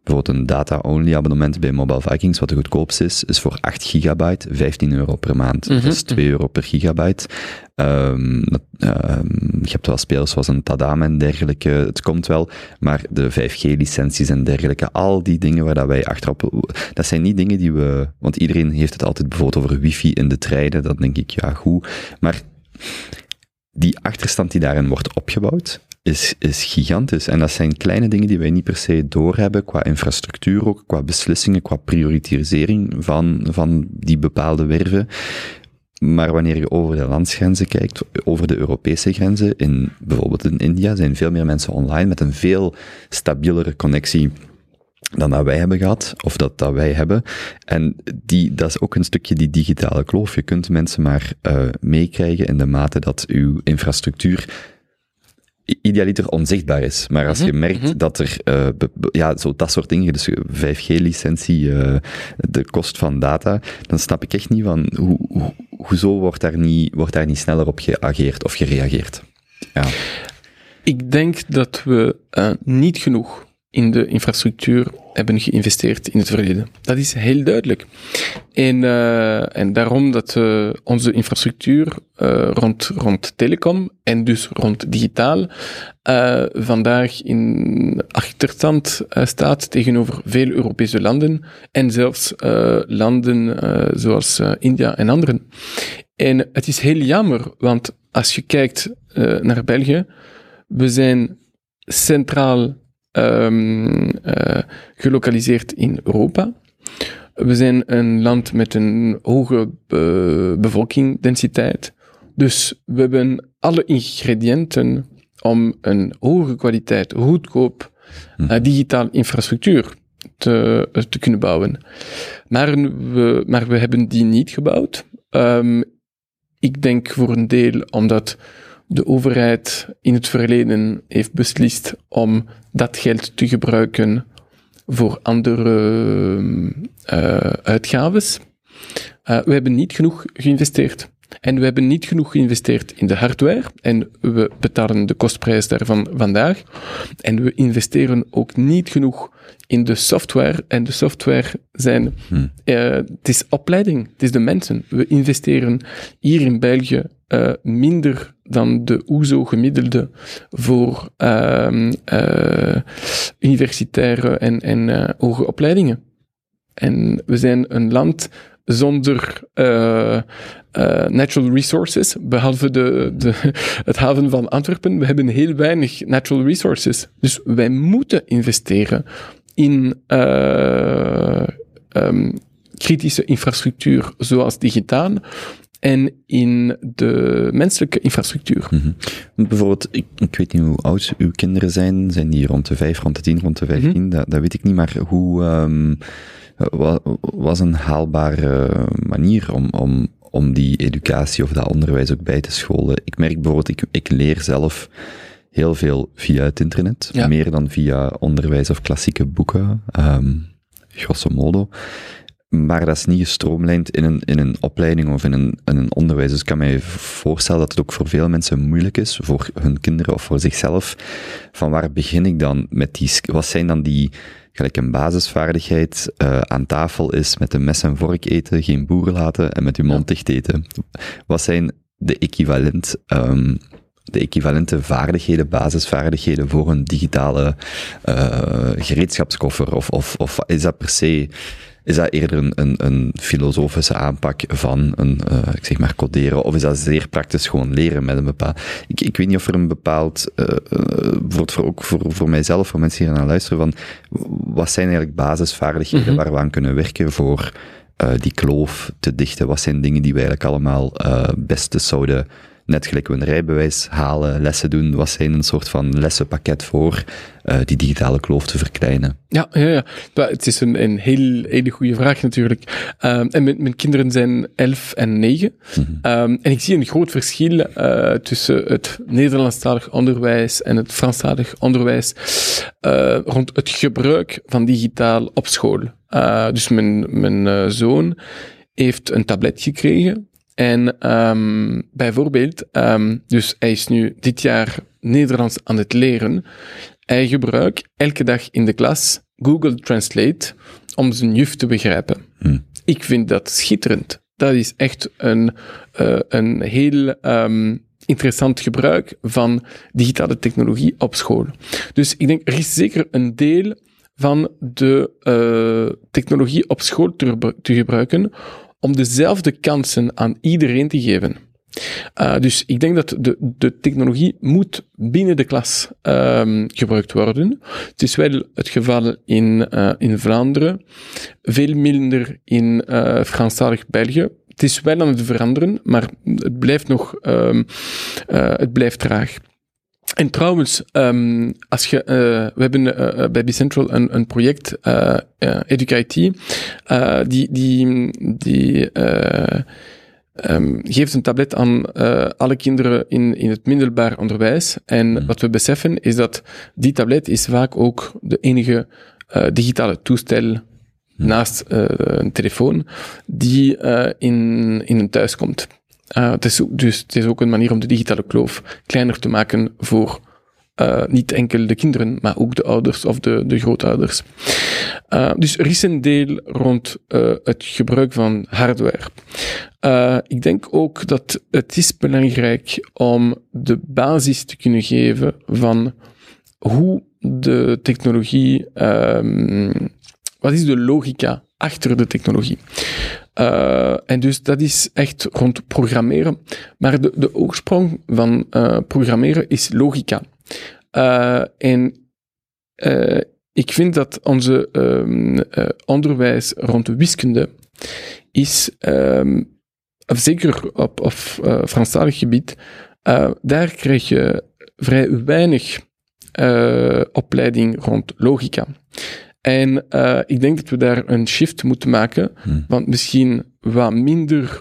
bijvoorbeeld een data-only abonnement bij Mobile Vikings, wat de goedkoopste is, is voor 8 gigabyte 15 euro per maand. Mhm. Dat is 2 euro per gigabyte. Ehm, dat- ehm, je hebt wel spelers zoals een Tadam en dergelijke, het komt wel, maar de 5G-licenties en dergelijke, al die dingen waar dat wij achterop... Dat zijn niet dingen die we... Want iedereen heeft het altijd bijvoorbeeld over wifi in de treinen, dat denk ik, ja, goed. Maar die achterstand die daarin wordt opgebouwd, is, is gigantisch. En dat zijn kleine dingen die wij niet per se doorhebben, qua infrastructuur ook, qua beslissingen, qua prioritisering van, van die bepaalde werven. Maar wanneer je over de landsgrenzen kijkt, over de Europese grenzen, in, bijvoorbeeld in India, zijn veel meer mensen online met een veel stabielere connectie dan dat wij hebben gehad, of dat, dat wij hebben. En die, dat is ook een stukje die digitale kloof. Je kunt mensen maar uh, meekrijgen in de mate dat uw infrastructuur idealiter onzichtbaar is. Maar als je Mhm, merkt mhm. dat er, uh, be- ja, zo dat soort dingen, dus 5G-licentie, uh, de kost van data, dan snap ik echt niet van, hoe, hoe, hoezo wordt daar niet, wordt daar niet sneller op geageerd of gereageerd? Ja. Ik denk dat we uh, niet genoeg in de infrastructuur hebben geïnvesteerd in het verleden. Dat is heel duidelijk. En, uh, en daarom dat uh, onze infrastructuur uh, rond, rond telecom en dus rond digitaal vandaag in achterstand staat tegenover veel Europese landen en zelfs landen zoals India en anderen. En het is heel jammer, want als je kijkt naar België, we zijn centraal um, uh, gelokaliseerd in Europa. We zijn een land met een hoge uh, bevolkingdensiteit. Dus we hebben alle ingrediënten om een hoge kwaliteit, goedkoop uh, digitaal infrastructuur te, te kunnen bouwen. Maar we, maar we hebben die niet gebouwd. Um, ik denk voor een deel omdat de overheid in het verleden heeft beslist om dat geld te gebruiken voor andere uh, uitgaves. Uh, we hebben niet genoeg geïnvesteerd. En we hebben niet genoeg geïnvesteerd in de hardware. En we betalen de kostprijs daarvan vandaag. En we investeren ook niet genoeg in de software. En de software zijn, Hmm. eh, het is opleiding, het is de mensen. We investeren hier in België eh, minder dan de OESO gemiddelde voor eh, universitaire en, en eh, hoge opleidingen. En we zijn een land zonder eh, natural resources, behalve de, de, het haven van Antwerpen. We hebben heel weinig natural resources. Dus wij moeten investeren in eh, ehm, kritische infrastructuur, zoals digitaal, en in de menselijke infrastructuur. Want Bijvoorbeeld, ik, ik weet niet hoe oud uw kinderen zijn. Zijn die rond de vijf, rond de tien, rond de vijftien? dat, dat weet ik niet. Maar hoe wa- was een haalbare manier om, om, om die educatie of dat onderwijs ook bij te scholen? Ik merk bijvoorbeeld, ik, ik leer zelf heel veel via het internet. Ja. Meer dan via onderwijs of klassieke boeken. ehm grosso modo. Maar dat is niet gestroomlijnd in een, in een opleiding of in een, in een onderwijs. Dus ik kan mij voorstellen dat het ook voor veel mensen moeilijk is, voor hun kinderen of voor zichzelf. Van waar begin ik dan met die, wat zijn dan die, gelijk een basisvaardigheid, eh, aan tafel is met een mes en vork eten, geen boer laten en met uw mond dicht eten. Wat zijn de equivalent, ehm, de equivalente vaardigheden, basisvaardigheden voor een digitale eh, gereedschapskoffer? Of, of, of is dat per se is dat eerder een, een, een filosofische aanpak van een, eh, ik zeg maar, coderen? Of is dat zeer praktisch gewoon leren met een bepaald... Ik, ik weet niet of er een bepaald, eh, eh, bijvoorbeeld voor, ook voor, voor mijzelf, voor mensen die hier naar luisteren, van wat zijn eigenlijk basisvaardigheden Mhm. waar we aan kunnen werken voor eh, die kloof te dichten? Wat zijn dingen die we eigenlijk allemaal eh beste zouden, net gelijk we een rijbewijs halen, lessen doen, wat zijn een soort van lessenpakket voor eh, die digitale kloof te verkleinen? Ja, ja, ja. Maar het is een, een heel, hele goede vraag natuurlijk. Ehm, en mijn, mijn kinderen zijn 11 en 9. Ehm, en ik zie een groot verschil eh, tussen het Nederlandstalig onderwijs en het Franstalig onderwijs eh, rond het gebruik van digitaal op school. Dus mijn, mijn zoon heeft een tablet gekregen. En ehm, bijvoorbeeld, ehm, dus hij is nu dit jaar Nederlands aan het leren. Hij gebruikt elke dag in de klas Google Translate om zijn juf te begrijpen. Hmm. Ik vind dat schitterend. Dat is echt een, eh, een heel ehm, interessant gebruik van digitale technologie op school. Dus ik denk, er is zeker een deel van de eh, technologie op school te, gebru- te gebruiken om dezelfde kansen aan iedereen te geven. Uh, dus ik denk dat de, de technologie moet binnen de klas um, gebruikt worden. Het is wel het geval in, uh, in Vlaanderen, veel minder in uh, Franstalig België. Het is wel aan het veranderen, maar het blijft nog, um, het blijft traag. En trouwens, um, als je, uh, we hebben uh, bij Bicentral een, een project, uh, EducaIT, die, die, die Um, geeft een tablet aan alle kinderen in, in het middelbaar onderwijs. En mm. wat we beseffen is dat die tablet is vaak ook de enige digitale toestel mm. naast uh, een telefoon die in, in een thuis komt. Het is, dus het is ook een manier om de digitale kloof kleiner te maken voor uh, niet enkel de kinderen, maar ook de ouders of de, de grootouders. Uh, dus er is een deel rond het gebruik van hardware. ik denk ook dat het is belangrijk om de basis te kunnen geven van hoe de technologie, um, wat is de logica achter de technologie. Uh, en dus dat is echt rond programmeren. Maar de, de oorsprong van uh, programmeren is logica. Uh, en ik vind dat onze uh, onderwijs rond de wiskunde is, of zeker op, op Franstalig gebied, daar krijg je vrij weinig opleiding rond logica. En ik denk dat we daar een shift moeten maken, hmm. want misschien wat minder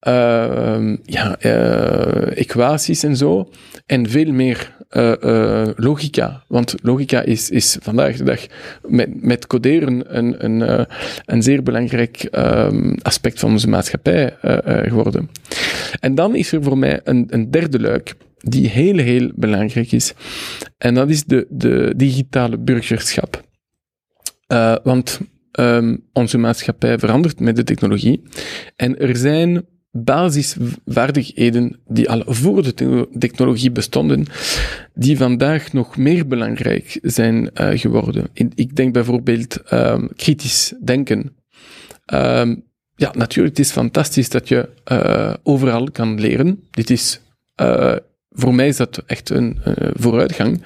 ehm, ja, eh, equaties en zo. En veel meer eh, eh, logica. Want logica is, is vandaag de dag met, met coderen een, een, eh, een zeer belangrijk ehm, aspect van onze maatschappij eh, eh, geworden. En dan is er voor mij een, een derde luik die heel, heel belangrijk is. En dat is de, de digitale burgerschap. Eh, want ehm, onze maatschappij verandert met de technologie. En er zijn basisvaardigheden die al voor de te- technologie bestonden, die vandaag nog meer belangrijk zijn eh, geworden. Ik denk bijvoorbeeld ehm, kritisch denken. Ehm, ja, natuurlijk, het is fantastisch dat je eh, overal kan leren. Dit is, voor mij is dat echt een vooruitgang.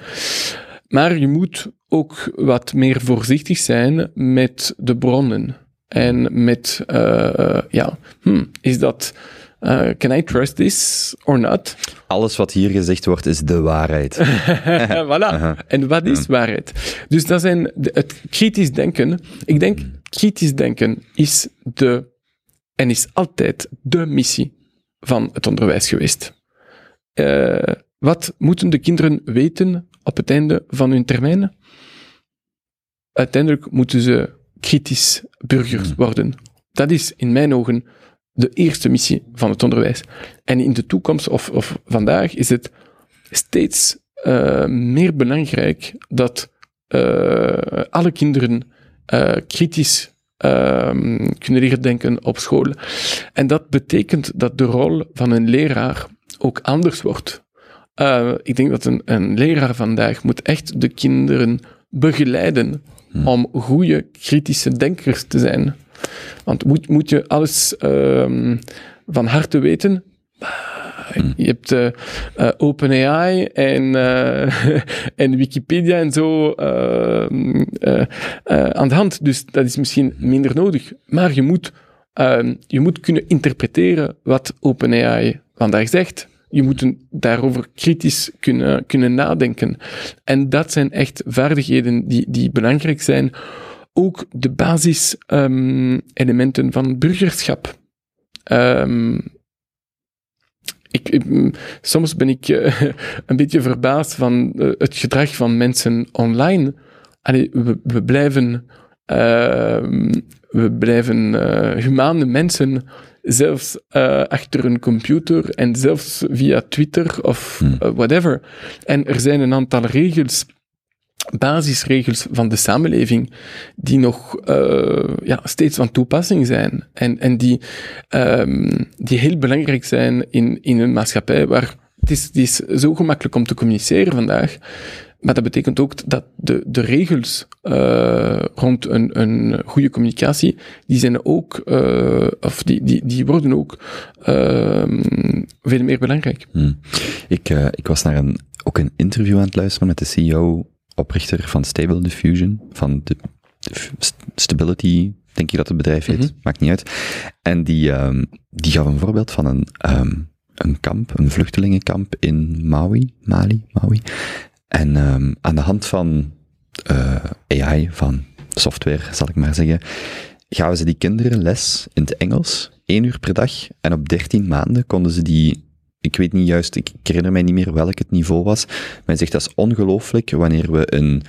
Maar je moet ook wat meer voorzichtig zijn met de bronnen. En met, uh, ja, hmm, is dat, uh, can I trust this or not? Alles wat hier gezegd wordt is de waarheid. voilà. En wat is waarheid? Dus dat zijn de, het kritisch denken. Ik denk, kritisch denken is de, en is altijd de missie van het onderwijs geweest. Uh, wat moeten de kinderen weten op het einde van hun termijn? Uiteindelijk moeten ze kritisch burgers worden. Dat is in mijn ogen de eerste missie van het onderwijs. En in de toekomst of, of vandaag is het steeds uh, meer belangrijk dat uh, alle kinderen uh, kritisch ehm, kunnen leren denken op school. En dat betekent dat de rol van een leraar ook anders wordt. Ik denk dat een, een, leraar vandaag moet echt de kinderen begeleiden hmm. om goede kritische denkers te zijn. Want moet, moet je alles uh, van harte weten? Hmm. Je hebt uh, uh, OpenAI en, en Wikipedia en zo ehm, aan de hand. Dus dat is misschien minder nodig. Maar je moet, ehm, je moet kunnen interpreteren wat OpenAI vandaag zegt je moet daarover kritisch kunnen, kunnen nadenken. En dat zijn echt vaardigheden die, die belangrijk zijn. Ook de basiselementen um, van burgerschap. Um, ik, ik, soms ben ik uh, een beetje verbaasd van uh, het gedrag van mensen online. We, blijven, uh, we blijven humane mensen zelfs uh, achter een computer en zelfs via Twitter of uh, whatever. En er zijn een aantal regels, basisregels van de samenleving, die nog uh, ja, steeds van toepassing zijn. En, en die, um, die heel belangrijk zijn in, in een maatschappij waar het is, het is zo gemakkelijk om te communiceren vandaag. Maar dat betekent ook dat de, de regels uh, rond een, een goede communicatie, die zijn ook, uh, of die, die, die worden ook uh, veel meer belangrijk. Hmm. Ik, ik was naar een, ook een interview aan het luisteren met de CEO, oprichter van Stable Diffusion, van de, de Stability, denk ik dat het bedrijf heet, mm -hmm. maakt niet uit. En die, um, die gaf een voorbeeld van een, um, een kamp, een vluchtelingenkamp in Maui, Mali, Maui. En um, aan de hand van uh, AI, van software, zal ik maar zeggen, gaven ze die kinderen les in het Engels, één uur per dag. En op dertien maanden konden ze die, ik weet niet juist, ik herinner mij niet meer welk het niveau was, maar hij zegt dat is ongelooflijk wanneer we een,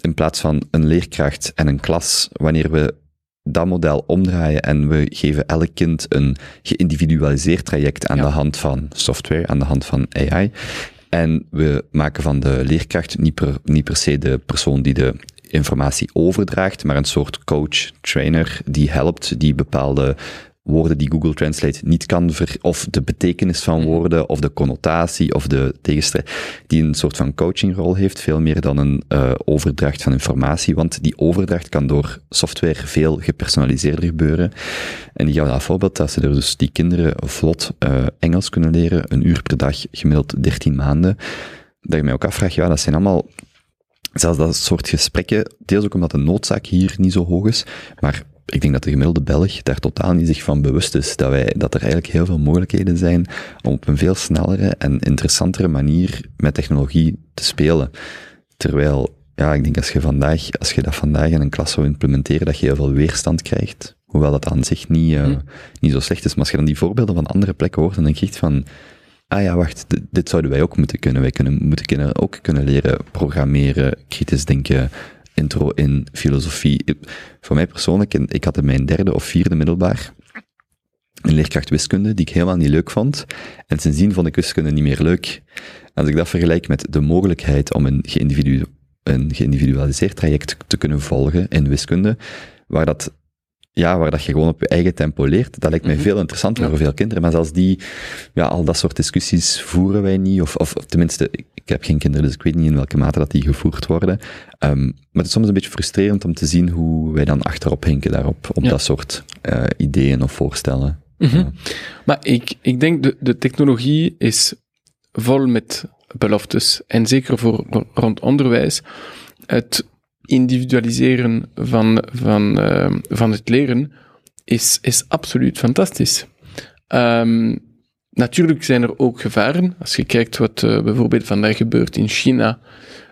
in plaats van een leerkracht en een klas, wanneer we dat model omdraaien en we geven elk kind een geïndividualiseerd traject aan ja. de hand van software, aan de hand van AI. En we maken van de leerkracht niet per, niet per se de persoon die de informatie overdraagt, maar een soort coach, trainer die helpt, die bepaalde woorden die Google Translate niet kan, ver, of de betekenis van woorden, of de connotatie, of de tegenstrijd, die een soort van coachingrol heeft, veel meer dan een uh, overdracht van informatie, want die overdracht kan door software veel gepersonaliseerder gebeuren. En die gaven dat voorbeeld dat ze er dus die kinderen vlot uh, Engels kunnen leren, een uur per dag, gemiddeld 13 maanden. Dat je mij ook afvraagt, ja, dat zijn allemaal zelfs dat soort gesprekken, deels ook omdat de noodzaak hier niet zo hoog is, maar ik denk dat de gemiddelde Belg daar totaal niet zich van bewust is dat, wij, dat er eigenlijk heel veel mogelijkheden zijn om op een veel snellere en interessantere manier met technologie te spelen. Terwijl, ja, ik denk als je vandaag, als je dat vandaag in een klas zou implementeren, dat je heel veel weerstand krijgt. Hoewel dat aan zich niet, eh, Hm. niet zo slecht is. Maar als je dan die voorbeelden van andere plekken hoort, dan denk je echt van, ah ja, wacht, dit, dit zouden wij ook moeten kunnen. Wij kunnen, moeten kunnen, ook kunnen leren programmeren, kritisch denken, intro in filosofie. Voor mij persoonlijk, ik had in mijn derde of vierde middelbaar een leerkracht wiskunde die ik helemaal niet leuk vond. En sindsdien vond ik wiskunde niet meer leuk. Als ik dat vergelijk met de mogelijkheid om een, geïndividu een geïndividualiseerd traject te kunnen volgen in wiskunde, waar dat, ja, waar dat je gewoon op je eigen tempo leert, dat lijkt mij Mhm. veel interessanter Ja. voor veel kinderen. Maar zelfs die, ja, al dat soort discussies voeren wij niet, of, of tenminste, ik, heb geen kinderen, dus ik weet niet in welke mate dat die gevoerd worden. Ehm, maar het is soms een beetje frustrerend om te zien hoe wij dan achterop hinken daarop, op Ja. dat soort eh, ideeën of voorstellen. Mhm. Ja. Maar ik, ik denk de, de technologie is vol met beloftes. En zeker voor rond onderwijs. Het individualiseren van, van, eh, van het leren is, is absoluut fantastisch. Ehm, natuurlijk zijn er ook gevaren. Als je kijkt wat eh, bijvoorbeeld vandaag gebeurt in China,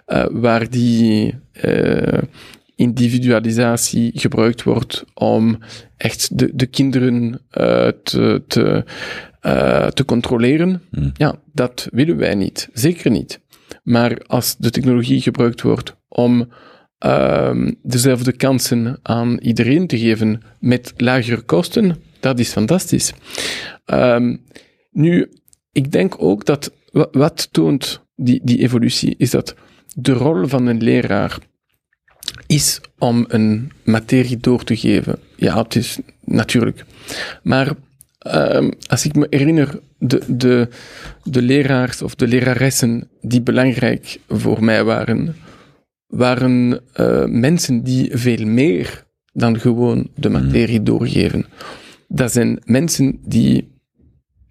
eh, waar die eh, individualisatie gebruikt wordt om echt de, de kinderen te, te, te controleren. Hmm. Ja, dat willen wij niet. Zeker niet. Maar als de technologie gebruikt wordt om ehm, dezelfde kansen aan iedereen te geven met lagere kosten, dat is fantastisch. Ehm, nu, ik denk ook dat wa- wat toont die, die evolutie, is dat de rol van een leraar is om een materie door te geven. Ja, het is natuurlijk. Maar ehm, als ik me herinner, de, de, de leraars of de leraressen die belangrijk voor mij waren, waren eh, mensen die veel meer dan gewoon de materie doorgeven. Dat zijn mensen die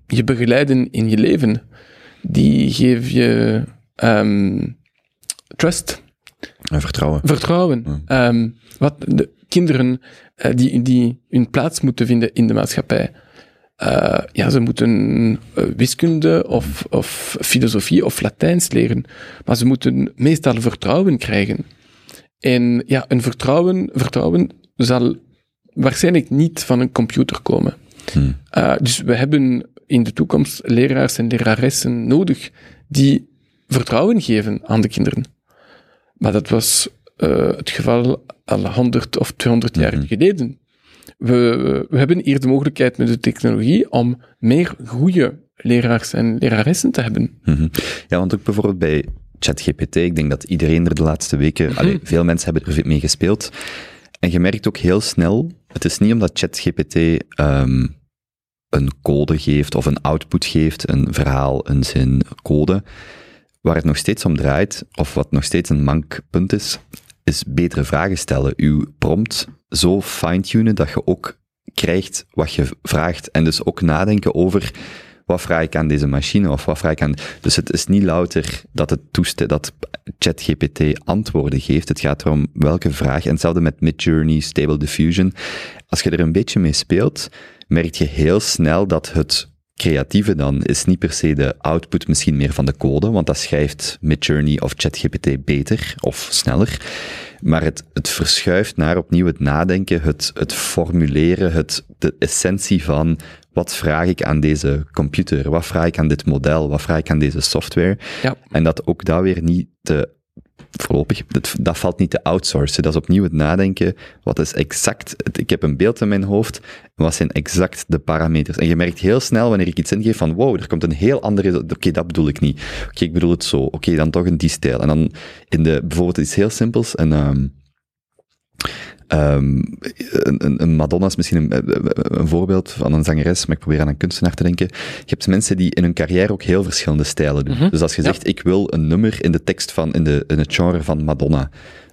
je begeleiden in je leven. Die geven je ehm, trust, En vertrouwen. vertrouwen. Ehm, wat de kinderen eh, die, die hun plaats moeten vinden in de maatschappij. Eh, ja, ze moeten eh, wiskunde of, of filosofie of Latijns leren, maar ze moeten meestal vertrouwen krijgen. En ja, een vertrouwen, vertrouwen zal waarschijnlijk niet van een computer komen. Hmm. Uh, dus we hebben in de toekomst leraars en leraressen nodig die vertrouwen geven aan de kinderen. Maar dat was uh, het geval al 100 of 200 jaar Mhm. geleden. We, we hebben hier de mogelijkheid met de technologie om meer goede leraars en leraressen te hebben. Mhm. Ja, want ook bijvoorbeeld bij ChatGPT, ik denk dat iedereen er de laatste weken, allee, veel mensen hebben er mee gespeeld. En je merkt ook heel snel, het is niet omdat ChatGPT ehm, een code geeft of een output geeft, een verhaal, een zin, code, waar het nog steeds om draait, of wat nog steeds een mank punt is, is betere vragen stellen. Uw prompt zo fine-tunen dat je ook krijgt wat je vraagt. En dus ook nadenken over wat vraag ik aan deze machine of wat vraag ik aan. Dus het is niet louter dat het toeste, dat ChatGPT antwoorden geeft. Het gaat erom welke vraag. En hetzelfde met Midjourney, Stable Diffusion. Als je er een beetje mee speelt, merk je heel snel dat het creatieve dan is niet per se de output misschien meer van de code, want dat schrijft Midjourney of ChatGPT beter of sneller. Maar het, het verschuift naar opnieuw het nadenken, het, het formuleren, het, de essentie van wat vraag ik aan deze computer, wat vraag ik aan dit model, wat vraag ik aan deze software. Ja. En dat ook daar weer niet te, voorlopig, dat, dat valt niet te outsourcen. Dat is opnieuw het nadenken, wat is exact, ik heb een beeld in mijn hoofd, wat zijn exact de parameters. En je merkt heel snel wanneer ik iets ingeef van, wow, er komt een heel andere, oké, dat bedoel ik niet. Oké, ik bedoel het zo. Oké, dan toch in die stijl. En dan in de, bijvoorbeeld iets heel simpels, en ehm Ehm, een, een- Madonna is misschien een, een voorbeeld van een zangeres, maar ik probeer aan een kunstenaar te denken. Je hebt mensen die in hun carrière ook heel verschillende stijlen doen. Mhm. Dus als je Ja. zegt, ik wil een nummer in de tekst van, in, de, in het genre van Madonna.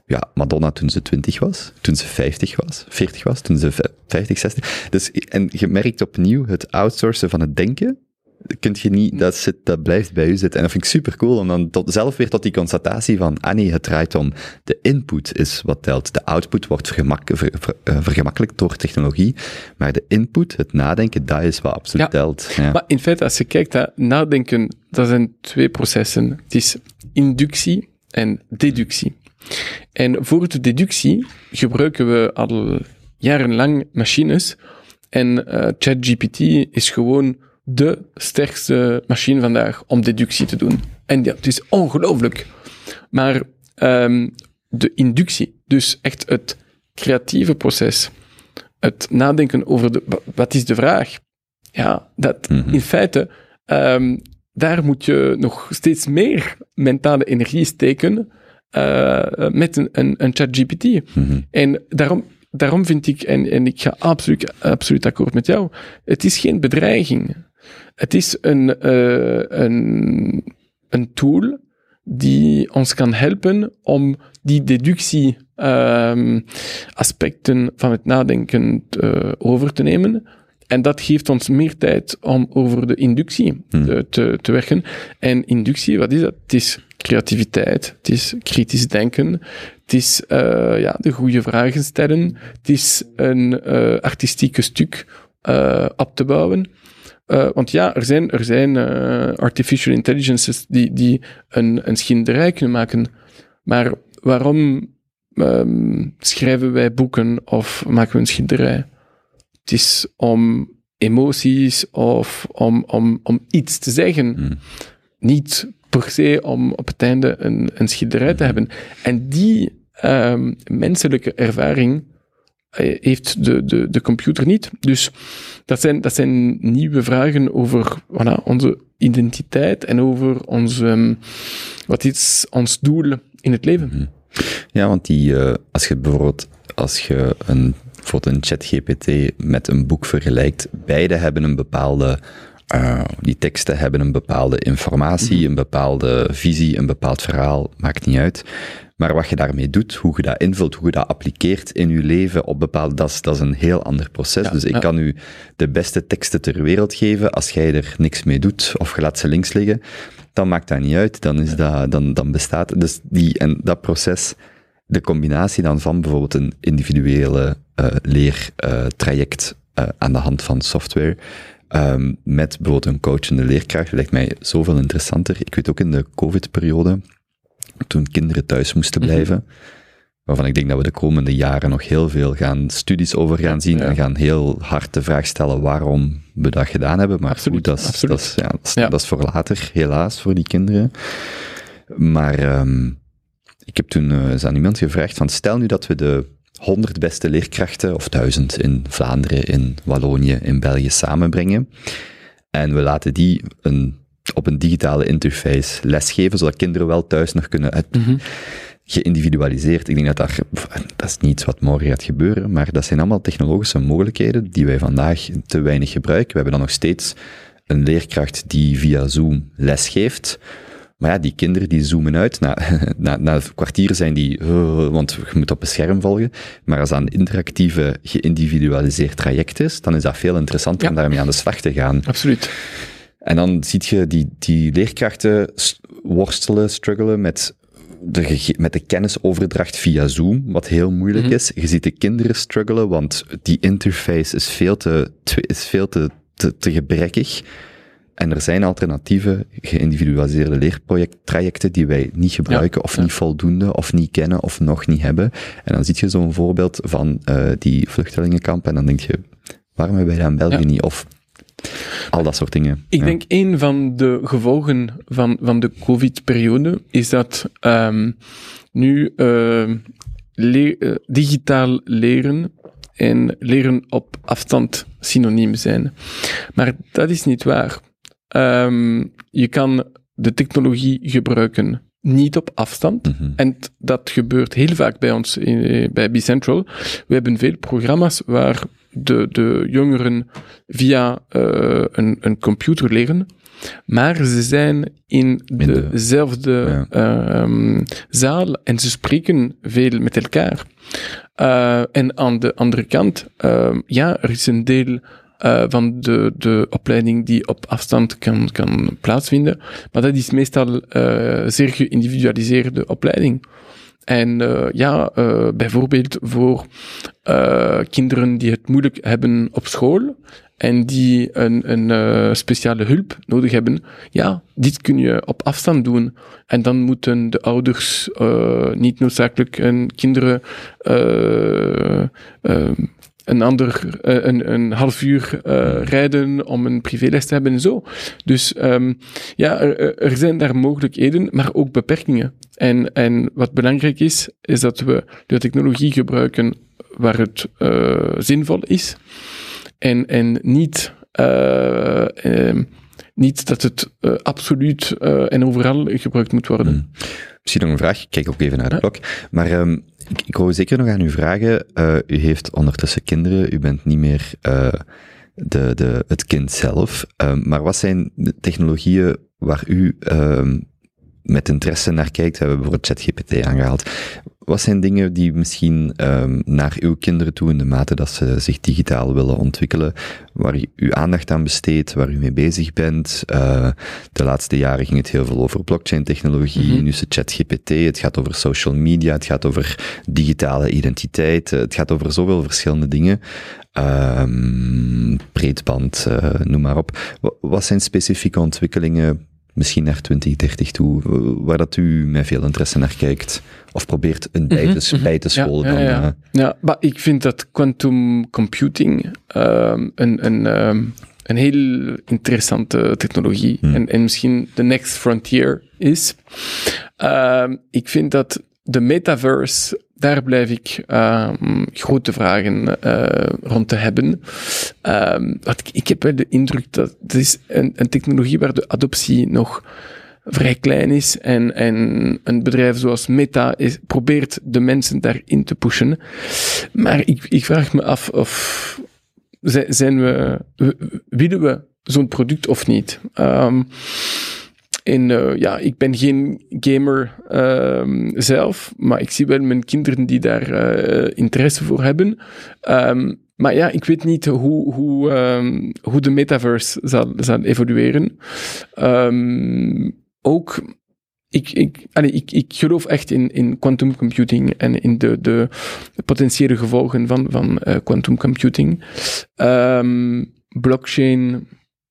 Ja, Madonna toen ze 20 was, toen ze 50 was, 40 was, toen ze vij- 50, 60. Dus, en je merkt opnieuw het outsourcen van het denken. Kunt je niet, dat, zit, dat blijft bij u zitten. En dat vind ik super cool, om dan tot, zelf weer tot die constatatie van, ah nee, het draait om, de input is wat telt. De output wordt vergemak, ver- ver- eh, vergemakkelijkt door technologie, maar de input, het nadenken, dat is wat absoluut Ja. telt. Ja. Maar in feite, als je kijkt naar nadenken, dat zijn twee processen. Het is inductie en deductie. En voor de deductie gebruiken we al jarenlang machines. En eh, ChatGPT is gewoon de sterkste machine vandaag om deductie te doen. En ja, het is ongelooflijk. Maar ehm, de inductie, dus echt het creatieve proces, het nadenken over de, wa- wat is de vraag, ja, dat Mhm. in feite, ehm, daar moet je nog steeds meer mentale energie steken eh, met een, een, een ChatGPT. Mhm. En daarom, daarom vind ik, en, en ik ga absoluut, absoluut akkoord met jou, het is geen bedreiging. Het is een, eh, een, een tool die ons kan helpen om die deductie ehm, aspecten van het nadenken eh, over te nemen. En dat geeft ons meer tijd om over de inductie Hmm. te, te, te werken. En inductie, wat is dat? Het is creativiteit, het is kritisch denken, het is eh, ja, de goede vragen stellen, het is een eh, artistieke stuk op te bouwen. Eh, want ja, er zijn, er zijn eh, artificial intelligences die, die een, een schilderij kunnen maken. Maar waarom ehm, schrijven wij boeken of maken we een schilderij? Het is om emoties of om, om, om iets te zeggen. Hmm. Niet per se om op het einde een, een schilderij te hebben. En die ehm, menselijke ervaring heeft de, de, de computer niet. Dus dat zijn, dat zijn nieuwe vragen over voilà, onze identiteit en over onze, ehm, wat is ons doel in het leven. Ja, want die, eh, als je bijvoorbeeld, als je een, bijvoorbeeld een ChatGPT met een boek vergelijkt, beide hebben een bepaalde, eh, die teksten hebben een bepaalde informatie, een bepaalde visie, een bepaald verhaal, maakt niet uit. Maar wat je daarmee doet, hoe je dat invult, hoe je dat appliceert in je leven op bepaalde, dat is, dat is een heel ander proces. Ja, dus ik ja. kan u de beste teksten ter wereld geven, als jij er niks mee doet, of je laat ze links liggen, dan maakt dat niet uit, dan, is dat, dan, dan bestaat dus die, en dat proces, de combinatie dan van bijvoorbeeld een individuele eh, leertraject eh, aan de hand van software, ehm, met bijvoorbeeld een coachende leerkracht, lijkt mij zoveel interessanter. Ik weet ook in de COVID-periode, toen kinderen thuis moesten Mhm. blijven, waarvan ik denk dat we de komende jaren nog heel veel gaan studies over gaan zien Ja. en gaan heel hard de vraag stellen waarom we dat gedaan hebben. Maar Absoluut, goed, dat is, absoluut. dat, is, ja, dat, is, Ja. dat is voor later, helaas, voor die kinderen. Maar ehm, ik heb toen eens aan iemand gevraagd van stel nu dat we de 100 beste leerkrachten, of 1000 in Vlaanderen, in Wallonië, in België samenbrengen. En we laten die een, op een digitale interface lesgeven, zodat kinderen wel thuis nog kunnen uit, Mhm. geïndividualiseerd. Ik denk dat daar, dat is niet wat morgen gaat gebeuren, maar dat zijn allemaal technologische mogelijkheden die wij vandaag te weinig gebruiken. We hebben dan nog steeds een leerkracht die via Zoom lesgeeft. Maar ja, die kinderen die zoomen uit. Na, na, na een kwartier zijn die, uh, want je moet op een scherm volgen. Maar als dat een interactieve, geïndividualiseerd traject is, dan is dat veel interessanter Ja. om daarmee aan de slag te gaan. Absoluut. En dan zie je die, die leerkrachten worstelen, struggelen met de, met de kennisoverdracht via Zoom, wat heel moeilijk Mhm. is. Je ziet de kinderen struggelen, want die interface is veel te, te- is veel te, te, te gebrekkig. En er zijn alternatieve, geïndividualiseerde leertrajecten die wij niet gebruiken, of ja. niet voldoende, of niet kennen, of nog niet hebben. En dan zie je zo'n voorbeeld van eh, die vluchtelingenkamp, en dan denk je, waarom hebben wij dat in België Ja. niet? Of al dat soort dingen. Ik denk een van de gevolgen van, van de COVID-periode is dat ehm, nu ehm, le- eh, digitaal leren en leren op afstand synoniem zijn. Maar dat is niet waar. Ehm, je kan de technologie gebruiken niet op afstand. Mhm. En dat gebeurt heel vaak bij ons in, eh, bij Bicentral. We hebben veel programma's waar de, de jongeren via eh, een, een computer leren. Maar ze zijn in de- dezelfde ehm, zaal en ze spreken veel met elkaar. Eh, en aan de andere kant, ehm, ja, er is een deel eh, van de, de opleiding die op afstand kan, kan plaatsvinden. Maar dat is meestal eh zeer geïndividualiseerde opleiding. En eh, ja, bijvoorbeeld voor kinderen die het moeilijk hebben op school en die een, een speciale hulp nodig hebben, ja, dit kun je op afstand doen. En dan moeten de ouders niet noodzakelijk hun kinderen een ander, eh, een, een half uur eh, rijden om een privéles te hebben en zo. Dus ehm, ja, er, er- zijn daar mogelijkheden, maar ook beperkingen. En, en wat belangrijk is, is dat we de technologie gebruiken waar het eh, zinvol is. En, en niet, eh, ehm, niet dat het absoluut en overal gebruikt moet worden. Hmm. Misschien nog een vraag, ik kijk ook even naar de klok. Maar ehm, ik, ik wou zeker nog aan u vragen, eh, u heeft ondertussen kinderen, u bent niet meer eh, de, de, het kind zelf. Ehm, maar wat zijn de technologieën waar u ehm, met interesse naar kijkt? We hebben bijvoorbeeld ChatGPT aangehaald. Wat zijn dingen die misschien ehm, naar uw kinderen toe, in de mate dat ze zich digitaal willen ontwikkelen, waar u uw aandacht aan besteedt, waar u mee bezig bent? Eh, de laatste jaren ging het heel veel over blockchain-technologie, Mhm. nu is het ChatGPT, het gaat over social media, het gaat over digitale identiteit, eh, het gaat over zoveel verschillende dingen. Ehm breedband, eh, noem maar op. Wa- Wat zijn specifieke ontwikkelingen, misschien naar 2030 toe, eh, waar dat u met veel interesse naar kijkt? Of probeert een bij te, mhm. bij te scholen ja, dan? ja. eh, Ja, maar ik vind dat quantum computing ehm, een, een, ehm, een heel interessante technologie Hmm. en, en misschien de next frontier is. Ehm, ik vind dat de metaverse, daar blijf ik ehm, grote vragen eh, rond te hebben. Want ik, ik heb wel de indruk dat het is een, een technologie waar de adoptie nog vrij klein is en, en een bedrijf zoals Meta is, probeert de mensen daarin te pushen. Maar ik, ik vraag me af of zi- zijn we, willen we zo'n product of niet? Ehm, eh, ja, ik ben geen gamer ehm, zelf, maar ik zie wel mijn kinderen die daar eh, interesse voor hebben. Ehm, maar ja, ik weet niet hoe, hoe, ehm, hoe de metaverse zal, zal evolueren. Ook, ik, ik, ik, ik geloof echt in, in quantum computing en in de, de potentiële gevolgen van, van eh, quantum computing. Blockchain,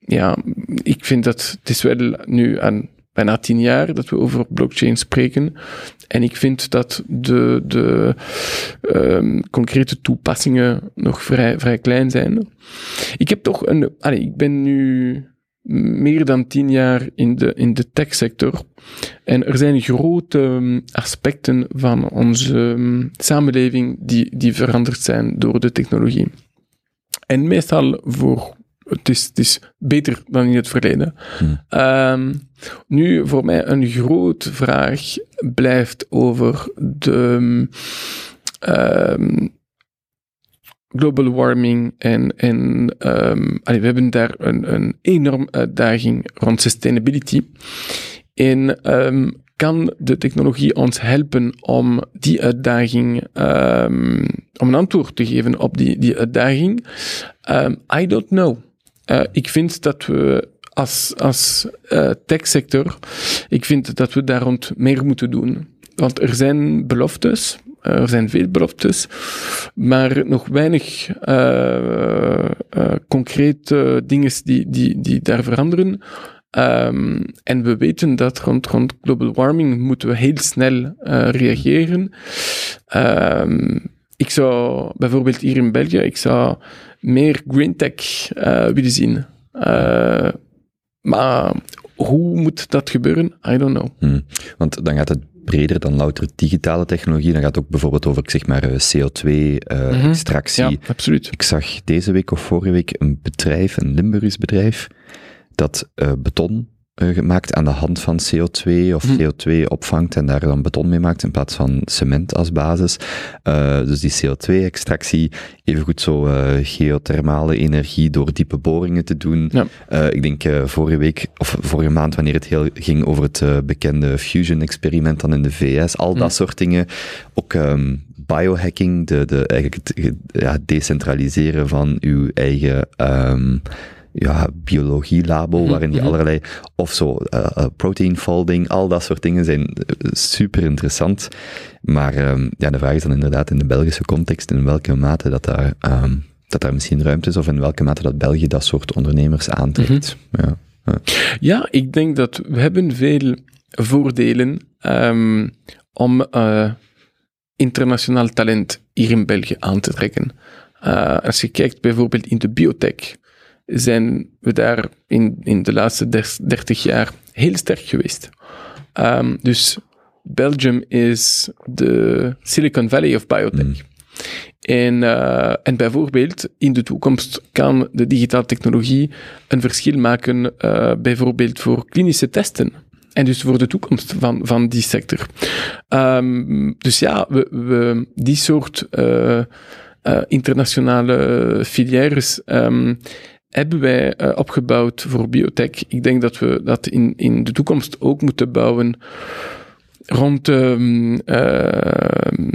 ja, ik vind dat het is wel nu aan bijna tien jaar dat we over blockchain spreken. En ik vind dat de, de ehm, concrete toepassingen nog vrij, vrij klein zijn. Ik heb toch een, allee, ik ben nu meer dan tien jaar in de, in de techsector. En er zijn grote um, aspecten van onze um, samenleving die, die veranderd zijn door de technologie. En meestal voor het is, het is beter dan in het verleden. Hmm. Um, nu, voor mij een grote vraag blijft over de um, global warming en, en um, allee, we hebben daar een, een enorm uitdaging rond sustainability. En kan de technologie ons helpen om die uitdaging, um, om een antwoord te geven op die, die uitdaging? Um, I don't know. Uh, ik vind dat we als, als uh, techsector, ik vind dat we daar rond meer moeten doen. Want er zijn beloftes, er zijn veel beloftes, maar nog weinig concrete dingen die, die, die daar veranderen. Um, en we weten dat rond, rond global warming moeten we heel snel reageren. Um, ik zou bijvoorbeeld hier in België, ik zou meer green tech uh, willen zien. Uh, maar hoe moet dat gebeuren? I don't know. Hmm. Want dan gaat het breder dan louter digitale technologie. Dan gaat het ook bijvoorbeeld over, ik zeg maar, eh, CO2-extractie. Mm -hmm. Ja, absoluut. Ik zag deze week of vorige week een bedrijf, een Limburgs bedrijf, dat beton gemaakt aan de hand van CO2 of hm. CO2 opvangt en daar dan beton mee maakt in plaats van cement als basis. Uh, dus die CO2-extractie, evengoed zo uh, geothermale energie door diepe boringen te doen. Ja. Uh, ik denk vorige week, of vorige maand, wanneer het heel ging over het bekende fusion-experiment dan in de VS, al hm. dat soort dingen. Ook um, biohacking, de, de, eigenlijk het ja, decentraliseren van uw eigen... Um, ja, biologielabo, Mhm, waarin die mhm. allerlei, of zo, eh, eh, protein folding, al dat soort dingen zijn eh, super interessant. Maar ehm, ja, de vraag is dan inderdaad in de Belgische context, in welke mate dat daar, ehm, dat daar misschien ruimte is, of in welke mate dat België dat soort ondernemers aantrekt. Ja. Ja, ik denk dat we hebben veel voordelen ehm, om internationaal talent hier in België aan te trekken. Als je kijkt bijvoorbeeld in de biotech, zijn we daar in, in de laatste des- 30 jaar heel sterk geweest. Ehm, dus Belgium is de Silicon Valley of biotech. Mm. En, eh, en bijvoorbeeld in de toekomst kan de digitale technologie een verschil maken, eh, bijvoorbeeld voor klinische testen. En dus voor de toekomst van, van die sector. Ehm, dus ja, we, we, die soort eh, internationale filières ehm, hebben wij eh, opgebouwd voor biotech. Ik denk dat we dat in, in de toekomst ook moeten bouwen rond ehm, ehm,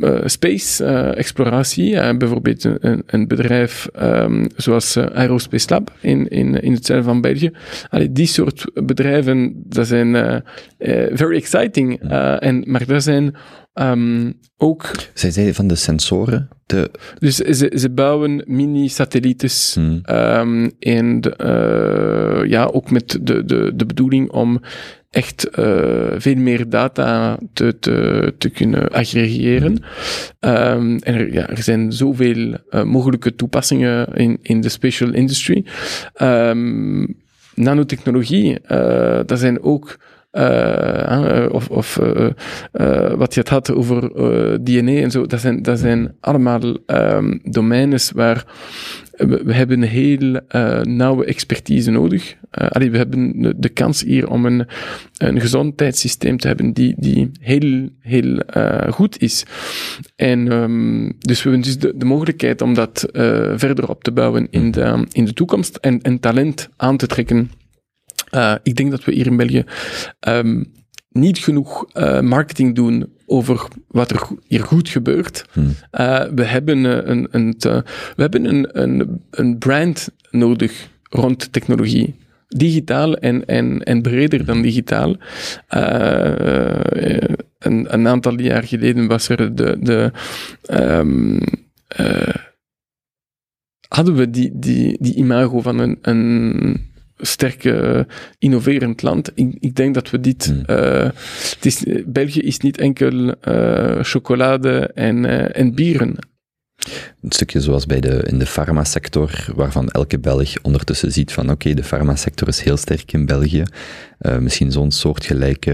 eh, space eh, exploratie. Bijvoorbeeld een, een bedrijf ehm, zoals Aerospace Lab in, in, in het zuiden van België. Allee, die soort bedrijven, dat zijn very exciting. En, maar daar zijn ehm, ook... Zij zei van de sensoren, de, Dus ze, ze bouwen mini-satellieten hmm, Ehm, en eh, ja, ook met de, de, de bedoeling om echt eh, veel meer data te, te, te kunnen aggregeren. Ehm, en er, ja, er zijn zoveel eh, mogelijke toepassingen in, in de special industry. Ehm, nanotechnologie, eh dat zijn ook eh, eh, of, of eh, wat je het had over DNA en zo, dat zijn, dat zijn allemaal ehm, domeines waar we, hebben heel nauwe expertise nodig. Allee, we hebben de, kans hier om een, een gezondheidssysteem te hebben die, die heel, heel goed is. En ehm, dus we hebben dus de, mogelijkheid om dat verder op te bouwen in de, in de toekomst en, en talent aan te trekken. Eh, ik denk dat we hier in België ehm, niet genoeg eh, marketing doen over wat er hier goed gebeurt. Hmm. Eh, we hebben, een, een, te- we hebben een, een, een brand nodig rond technologie. Digitaal en, en, en breder dan digitaal. Een, een aantal jaar geleden was er de. de ehm, eh, hadden we die, die, die imago van een, een sterke, innoverend land. Ik, ik denk dat we dit. Eh, het is, België is niet enkel eh, chocolade en, eh, en bieren. Een stukje zoals bij de, in de farmasector, waarvan elke Belg ondertussen ziet van oké, de farmasector is heel sterk in België. Eh, misschien zo'n soortgelijke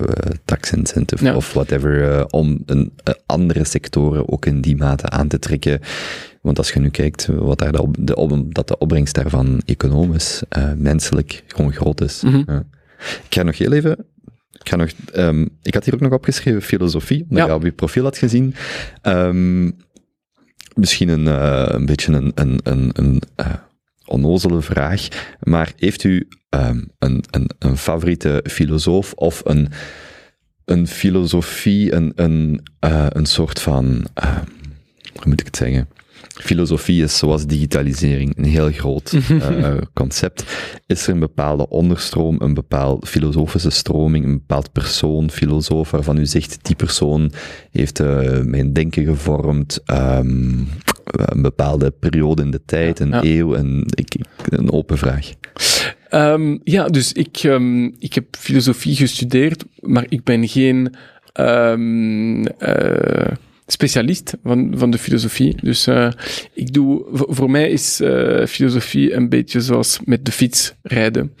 uh, tax incentive Ja. of whatever, eh, om een, eh, andere sectoren ook in die mate aan te trekken. Want als je nu kijkt wat daar de, op, de, op- dat de opbrengst daarvan economisch, eh, menselijk, gewoon groot is. Mhm. Ik ga nog heel even ik, ga nog, ehm, ik had hier ook nog opgeschreven filosofie, omdat Ja. je op je profiel had gezien. Ehm, misschien een, eh, een beetje een, een, een, een eh, onnozele vraag, maar heeft u ehm, een, een, een favoriete filosoof of een, een filosofie, een, een, eh, een soort van, eh, hoe moet ik het zeggen? Filosofie is zoals digitalisering, een heel groot eh, concept. Is er een bepaalde onderstroom, een bepaalde filosofische stroming, een bepaald persoon, filosoof, waarvan u zegt, die persoon heeft eh, mijn denken gevormd, ehm, een bepaalde periode in de tijd, een Ja. eeuw, een, ik, ik- een open vraag. Ehm, ja, dus ik, ehm, ik heb filosofie gestudeerd, maar ik ben geen eh, specialist van, van de filosofie. Dus eh, ik doe, voor, mij is eh, filosofie een beetje zoals met de fiets rijden.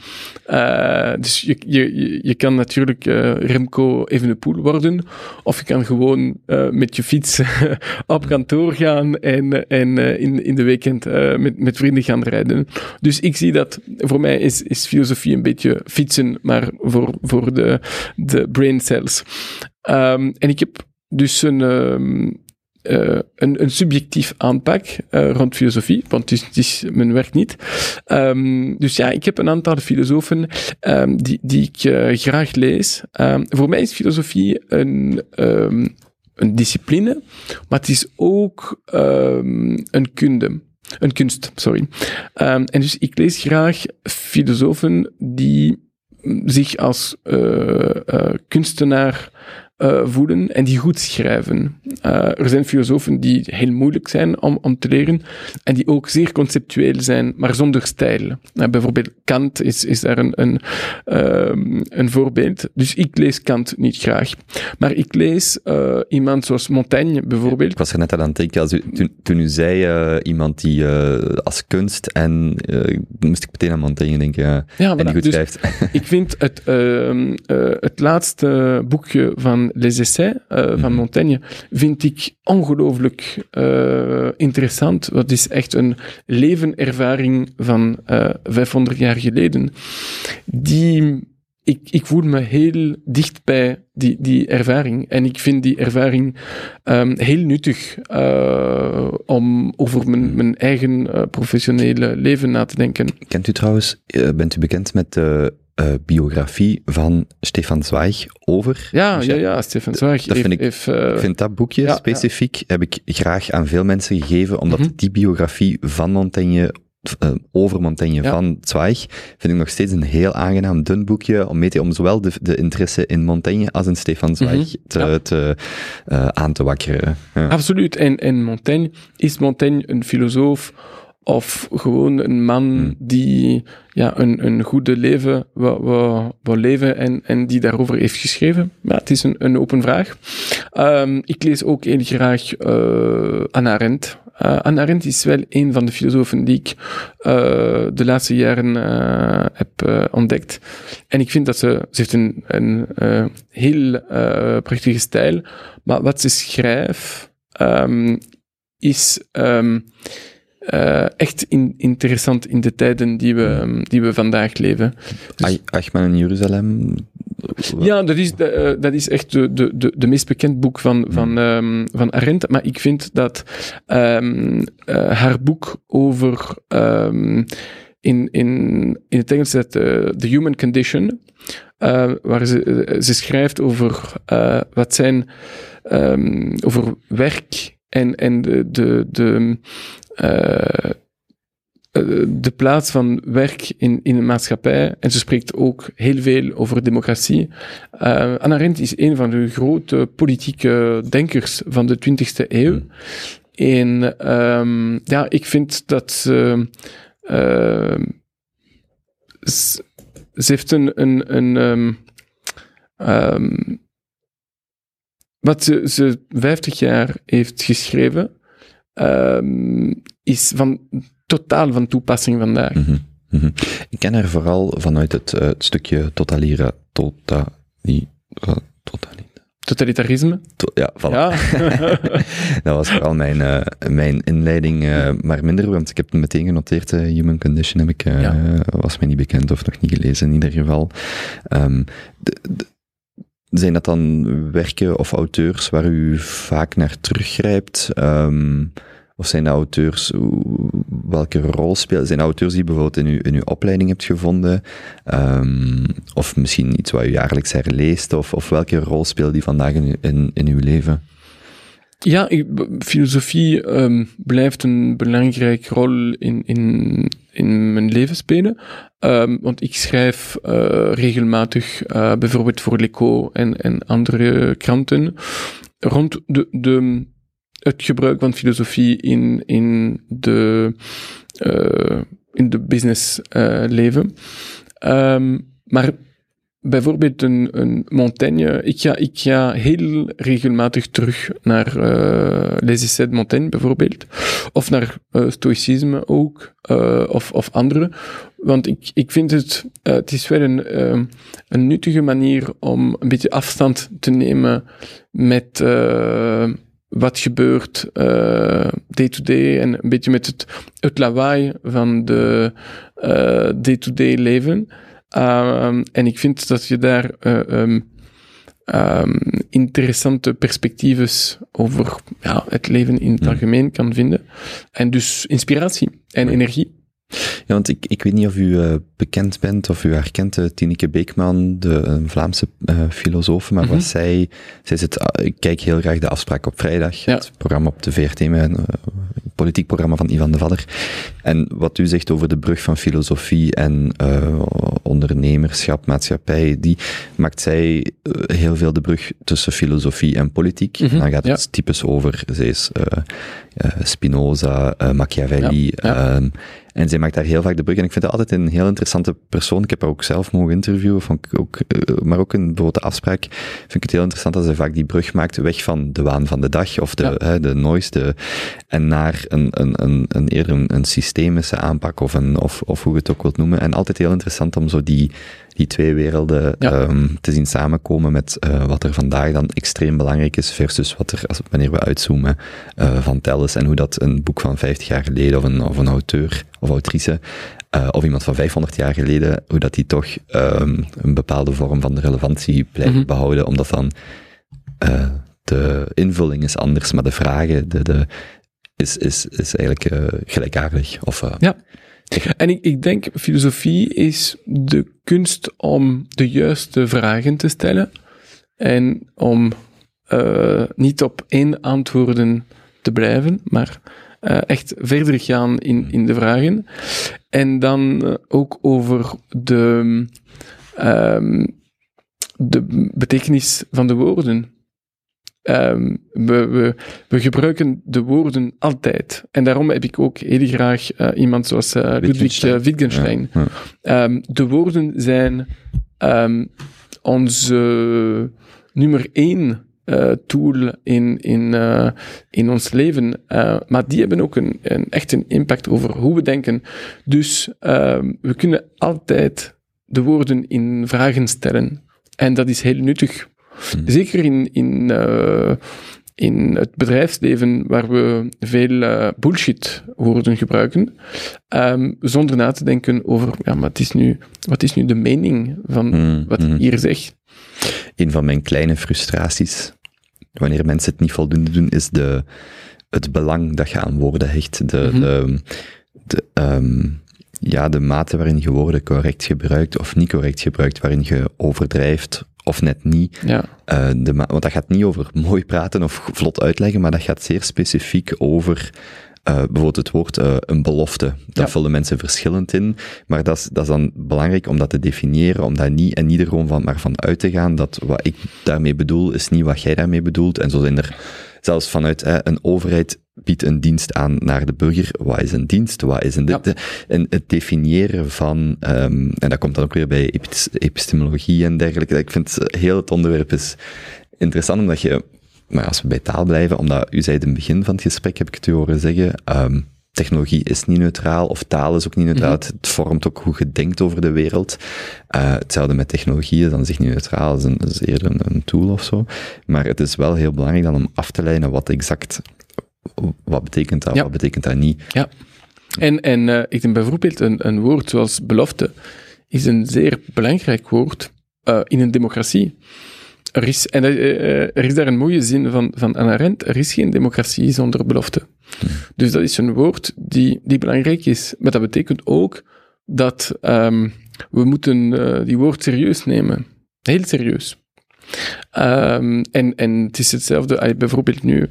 Eh, dus je, je, je- kan natuurlijk Remco Evenepoel worden, of je kan gewoon met je fiets op kantoor gaan en, en in, in de weekend met, met vrienden gaan rijden. Dus ik zie dat, voor mij is, is filosofie een beetje fietsen, maar voor, voor de, de brain cells. Ehm, en ik heb dus een, ehm, eh, een, een subjectief aanpak eh, rond filosofie, want het is, mijn werk niet. Ehm, dus ja, ik heb een aantal filosofen ehm, die, die ik eh, graag lees. Voor mij is filosofie een, een discipline, maar het is ook een kunde. een kunst, sorry. En dus ik lees graag filosofen die zich als kunstenaar eh, voelen en die goed schrijven. Eh, er zijn filosofen die heel moeilijk zijn om, om te leren en die ook zeer conceptueel zijn, maar zonder stijl. Eh, bijvoorbeeld Kant is, is daar een, een, een voorbeeld. Dus ik lees Kant niet graag. Maar ik lees iemand zoals Montaigne bijvoorbeeld. Ik was er net aan het denken, als u, toen, toen u zei iemand die als kunst, en moest ik meteen aan Montaigne denken, ja. En die goed Dus schrijft. ik vind het, het laatste boekje van Les Essais eh, van Mhm. Montaigne vind ik ongelooflijk eh, interessant. Dat is echt een levenervaring van eh 500 jaar geleden. Die, ik, ik voel me heel dicht bij die, die ervaring. En ik vind die ervaring ehm, heel nuttig eh, om over mijn, mijn eigen eh, professionele leven na te denken. Kent u trouwens, eh, bent u bekend met de eh, biografie van Stefan Zweig over? Ja, Dus ja, ja, Stefan Zweig dat vind ik- eh, Ik vind dat boekje ja, specifiek heb ik graag aan veel mensen gegeven, omdat Mhm. die biografie van Montaigne, eh, over Montaigne Ja. van Zweig, vind ik nog steeds een heel aangenaam dun boekje om, mee te, om zowel de, de interesse in Montaigne als in Stefan Zweig Mhm. te, Ja. te, eh, aan te wakkeren. Ja. Absoluut. En, en Montaigne, is Montaigne een filosoof of gewoon een man Hmm. die ja, een, een goede leven wil, leven en, en die daarover heeft geschreven? Ja, het is een, een open vraag. Ehm, ik lees ook heel graag eh Anna Arendt. Eh, Anna Arendt is wel een van de filosofen die ik eh, de laatste jaren heb ontdekt. En ik vind dat ze, ze heeft een, een heel prachtige stijl, maar wat ze schrijft ehm, is ehm, eh, echt in- interessant in de tijden die we, ehm, die we vandaag leven. Ach- Achman in Jeruzalem. Ja, dat is, de, eh, dat is echt de, de, de, de meest bekend boek van, van, ehm, van Arendt. Maar ik vind dat ehm, eh, haar boek over... ehm, in, in, in het Engels dat The Human Condition, waar ze, ze schrijft over wat zijn... over werk en, en de... de, de eh, eh, de plaats van werk in, in een maatschappij. En ze spreekt ook heel veel over democratie. Uh, Anna Arendt is een van de grote politieke denkers van de 20e eeuw. En ehm, ja, ik vind dat ze. ehm, ze heeft een. een, ehm, wat ze, ze 50 jaar heeft geschreven, ehm, is van totaal van toepassing vandaag. Mhm, mhm. Ik ken haar vooral vanuit het, eh, het stukje totalira, totali, eh, totali, Totalitarisme. to- ja, voilà. Ja. dat was vooral mijn, eh, mijn inleiding, maar minder, want ik heb het meteen genoteerd, Human Condition heb ik, Ja. was mij niet bekend of nog niet gelezen in ieder geval. Ehm, de- de- zijn dat dan werken of auteurs waar u vaak naar teruggrijpt? Ehm, of zijn auteurs, hoe- welke rol spelen? Zijn auteurs die bijvoorbeeld in uw, in uw opleiding hebt gevonden? Ehm, of misschien iets wat u jaarlijks herleest? Of, of welke rol spelen die vandaag in, in uw leven? Ja, filosofie ehm, blijft een belangrijke rol in, in, in mijn leven spelen. Ehm, want ik schrijf eh, regelmatig, eh, bijvoorbeeld voor L'Echo en, en andere kranten, rond de, de, het gebruik van filosofie in, in de, eh, in de business eh, leven. Ehm, maar bijvoorbeeld een, een Montaigne. Ik ga, ik ga heel regelmatig terug naar eh Les Essais de Montaigne bijvoorbeeld. Of naar eh, Stoïcisme ook. eh, of, of andere. Want ik, ik vind het, het is wel een, nuttige manier om een beetje afstand te nemen met wat gebeurt day-to-day en een beetje met het, het lawaai van de day-to-day leven. Um, en ik vind dat je daar uh, um, um, interessante perspectieven over ja, het leven in het algemeen kan vinden. En dus inspiratie en energie. Ja, want ik, ik weet niet of u eh, bekend bent of u herkent uh, Tineke Beekman, de een Vlaamse uh, filosoof, maar Mhm. wat zij, zij zit, ik kijk heel graag de afspraak op vrijdag, Ja. het programma op de VRT met politiek programma van Ivan de Vadder. En wat u zegt over de brug van filosofie en uh, ondernemerschap, maatschappij, die maakt zij uh, heel veel de brug tussen filosofie en politiek. Mhm, Dan gaat ja. het typisch over, zij is uh, Spinoza, Machiavelli, Ja, ja. En zij maakt daar heel vaak de brug. En ik vind haar altijd een heel interessante persoon. Ik heb haar ook zelf mogen interviewen, vond ik ook, uh, maar ook in bijvoorbeeld de afspraak vind ik het heel interessant dat zij vaak die brug maakt weg van de waan van de dag of de, Ja. hè, de noise, de, en naar een, een, een, een eerder een, een systemische aanpak of, een, of, of hoe je het ook wilt noemen. En altijd heel interessant om zo die, die twee werelden Ja. um, te zien samenkomen met uh, wat er vandaag dan extreem belangrijk is versus wat er, als, wanneer we uitzoomen, uh, van Telles en hoe dat een boek van 50 jaar geleden of een, of een auteur of autrice uh, of iemand van 500 jaar geleden, hoe dat die toch um, een bepaalde vorm van de relevantie blijft Mhm. behouden, omdat dan de invulling is anders, maar de vragen de, de, is, is, is eigenlijk gelijkaardig. Of, Ja. En ik, ik denk, filosofie is de kunst om de juiste vragen te stellen en om uh, niet op één antwoorden te blijven, maar uh, echt verder gaan in, in de vragen. En dan uh, ook over de, um, de betekenis van de woorden. Um, we, we, we, gebruiken de woorden altijd. En daarom heb ik ook heel graag uh, iemand zoals uh, Ludwig uh, Wittgenstein. Ja, ja. Um, de woorden zijn um, onze nummer één tool in, in, in ons leven. Maar die hebben ook een, een, echt een impact over hoe we denken. Dus we kunnen altijd de woorden in vragen stellen. En dat is heel nuttig. Hmm. Zeker in, in, uh, in het bedrijfsleven, waar we veel uh, bullshit woorden gebruiken, um, zonder na te denken over ja, wat, is nu, wat is nu de mening van Mm, wat ik hier zeg. Een van mijn kleine frustraties, wanneer mensen het niet voldoende doen, is de, het belang dat je aan woorden hecht. De, Mhm. de, de, um, ja, de mate waarin je woorden correct gebruikt of niet correct gebruikt, waarin je overdrijft of net niet. Ja. Uh, de, want dat gaat niet over mooi praten of vlot uitleggen, maar dat gaat zeer specifiek over uh, bijvoorbeeld het woord uh, een belofte. Daar Ja. vullen mensen verschillend in, maar dat is, dat is dan belangrijk om dat te definiëren, om dat niet en niet er gewoon van, maar van uit te gaan dat wat ik daarmee bedoel is niet wat jij daarmee bedoelt. En zo zijn er zelfs vanuit eh, een overheid biedt een dienst aan naar de burger. Wat is een dienst? Wat is een dit? Ja. En het definiëren van, um, en dat komt dan ook weer bij epis- epistemologie en dergelijke. Ik vind heel het onderwerp is interessant, omdat je, maar als we bij taal blijven, omdat u zei in het begin van het gesprek, heb ik het u horen zeggen, um, technologie is niet neutraal, of taal is ook niet neutraal. Mhm. Het vormt ook hoe je denkt over de wereld. Uh, hetzelfde met technologie is dan zich niet neutraal, is, een, is eerder een, een tool of zo. Maar het is wel heel belangrijk dan om af te leiden wat exact, wat betekent dat, Ja. wat betekent dat niet. En, en uh, ik denk bijvoorbeeld een, een woord zoals belofte is een zeer belangrijk woord uh, in een democratie. Er is, en uh, er is daar een mooie zin van, van Anna Arendt, er is geen democratie zonder belofte. Dus dat is een woord die, die belangrijk is. Maar dat betekent ook dat um, we moeten die woord serieus nemen. Heel serieus. Um, en, en het is hetzelfde, bijvoorbeeld nu,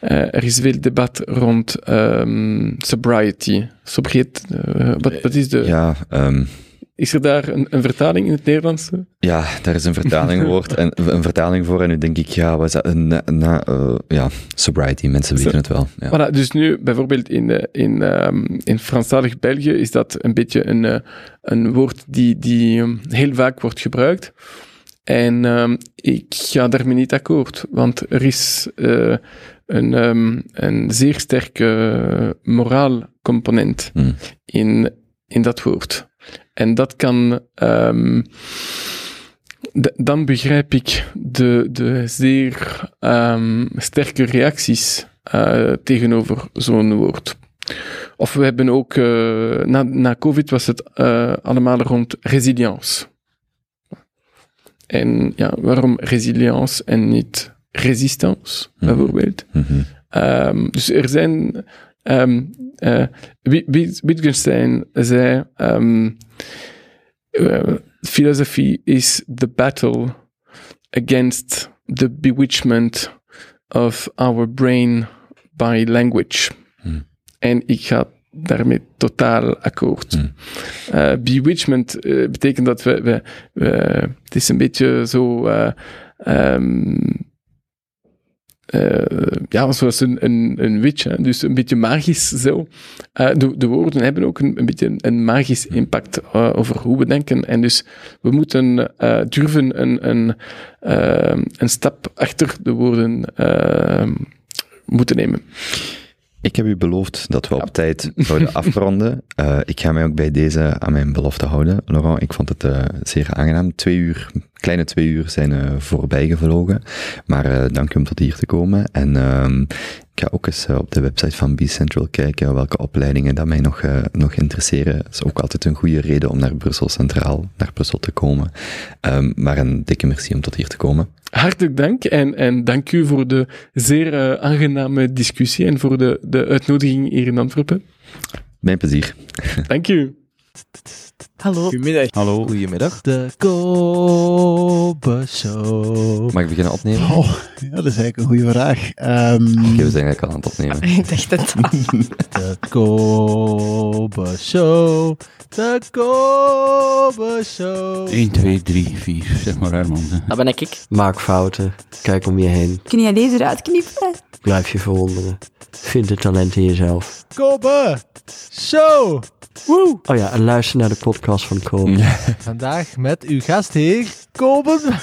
uh, er is veel debat rond um, sobriety. Sobriet, uh, wat, wat is de... Ja, um, is er daar een, een, vertaling in het Nederlands? Ja, daar is een vertaling voor. en, een vertaling voor en nu denk ik, ja, dat? Na, na, uh, ja, sobriety, mensen weten het wel. Ja. Voilà, dus nu bijvoorbeeld in, in, um, in Franstalig België is dat een beetje een, een woord die, die heel vaak wordt gebruikt. En um, ik ga daarmee niet akkoord, want er is uh, een, um, een zeer sterke moraalcomponent Hmm. in, in dat woord. En dat kan. Um, dan begrijp ik de, de zeer sterke reacties uh, tegenover zo'n woord. Of we hebben ook, uh, na, na COVID was het allemaal rond resilience. En ja, waarom resilience en niet resistance, Mhm. bijvoorbeeld? Mhm. Um, dus er zijn. Um, uh, Wittgenstein zei: um, uh, Philosophy is the battle against the bewitchment of our brain by language. Hmm. En ik ga daarmee totaal akkoord. Hmm. Eh, bewitchment eh, betekent dat we, we, we- Het is een beetje zo... eh, ehm, eh, ja, zoals een, een, een witch, hè? dus een beetje magisch zo. De, de woorden hebben ook een, een beetje een, een magisch impact eh, over hoe we denken. En dus we moeten durven een, een, een stap achter de woorden moeten nemen. Ik heb u beloofd dat we op tijd zouden afronden. Eh, ik ga mij ook bij deze aan mijn belofte houden. Laurent, ik vond het eh, zeer aangenaam. Twee uur, kleine twee uur zijn eh, voorbij gevlogen. Maar eh, dank u om tot hier te komen. En ehm, ik ga ook eens eh, op de website van B-Central kijken welke opleidingen dat mij nog, nog interesseren. Het is ook altijd een goede reden om naar Brussel Centraal, naar Brussel te komen. Ehm, maar een dikke merci om tot hier te komen. Hartelijk dank en, en dank u voor de zeer aangename discussie en voor de, de uitnodiging hier in Antwerpen. Mijn plezier. Dank u. Hallo. Goedemiddag. Hallo. Goedemiddag. De Kobe Show. Mag ik beginnen opnemen? Oh, ja, dat is eigenlijk een goede vraag. Ehm, Oké, we zijn eigenlijk al aan het opnemen. Ik dacht het al. De Kobe Show. De Kobe Show. 1, 2, 3, 4. Zeg maar Herman. Dat ben ik. Maak fouten. Kijk om je heen. Kun jij deze eruit knippen? Blijf je verwonderen. Vind het talent in jezelf. Kobe Show. Woe. Oh ja, en luister naar de podcast van Kobe. Vandaag met uw gastheer Kobe.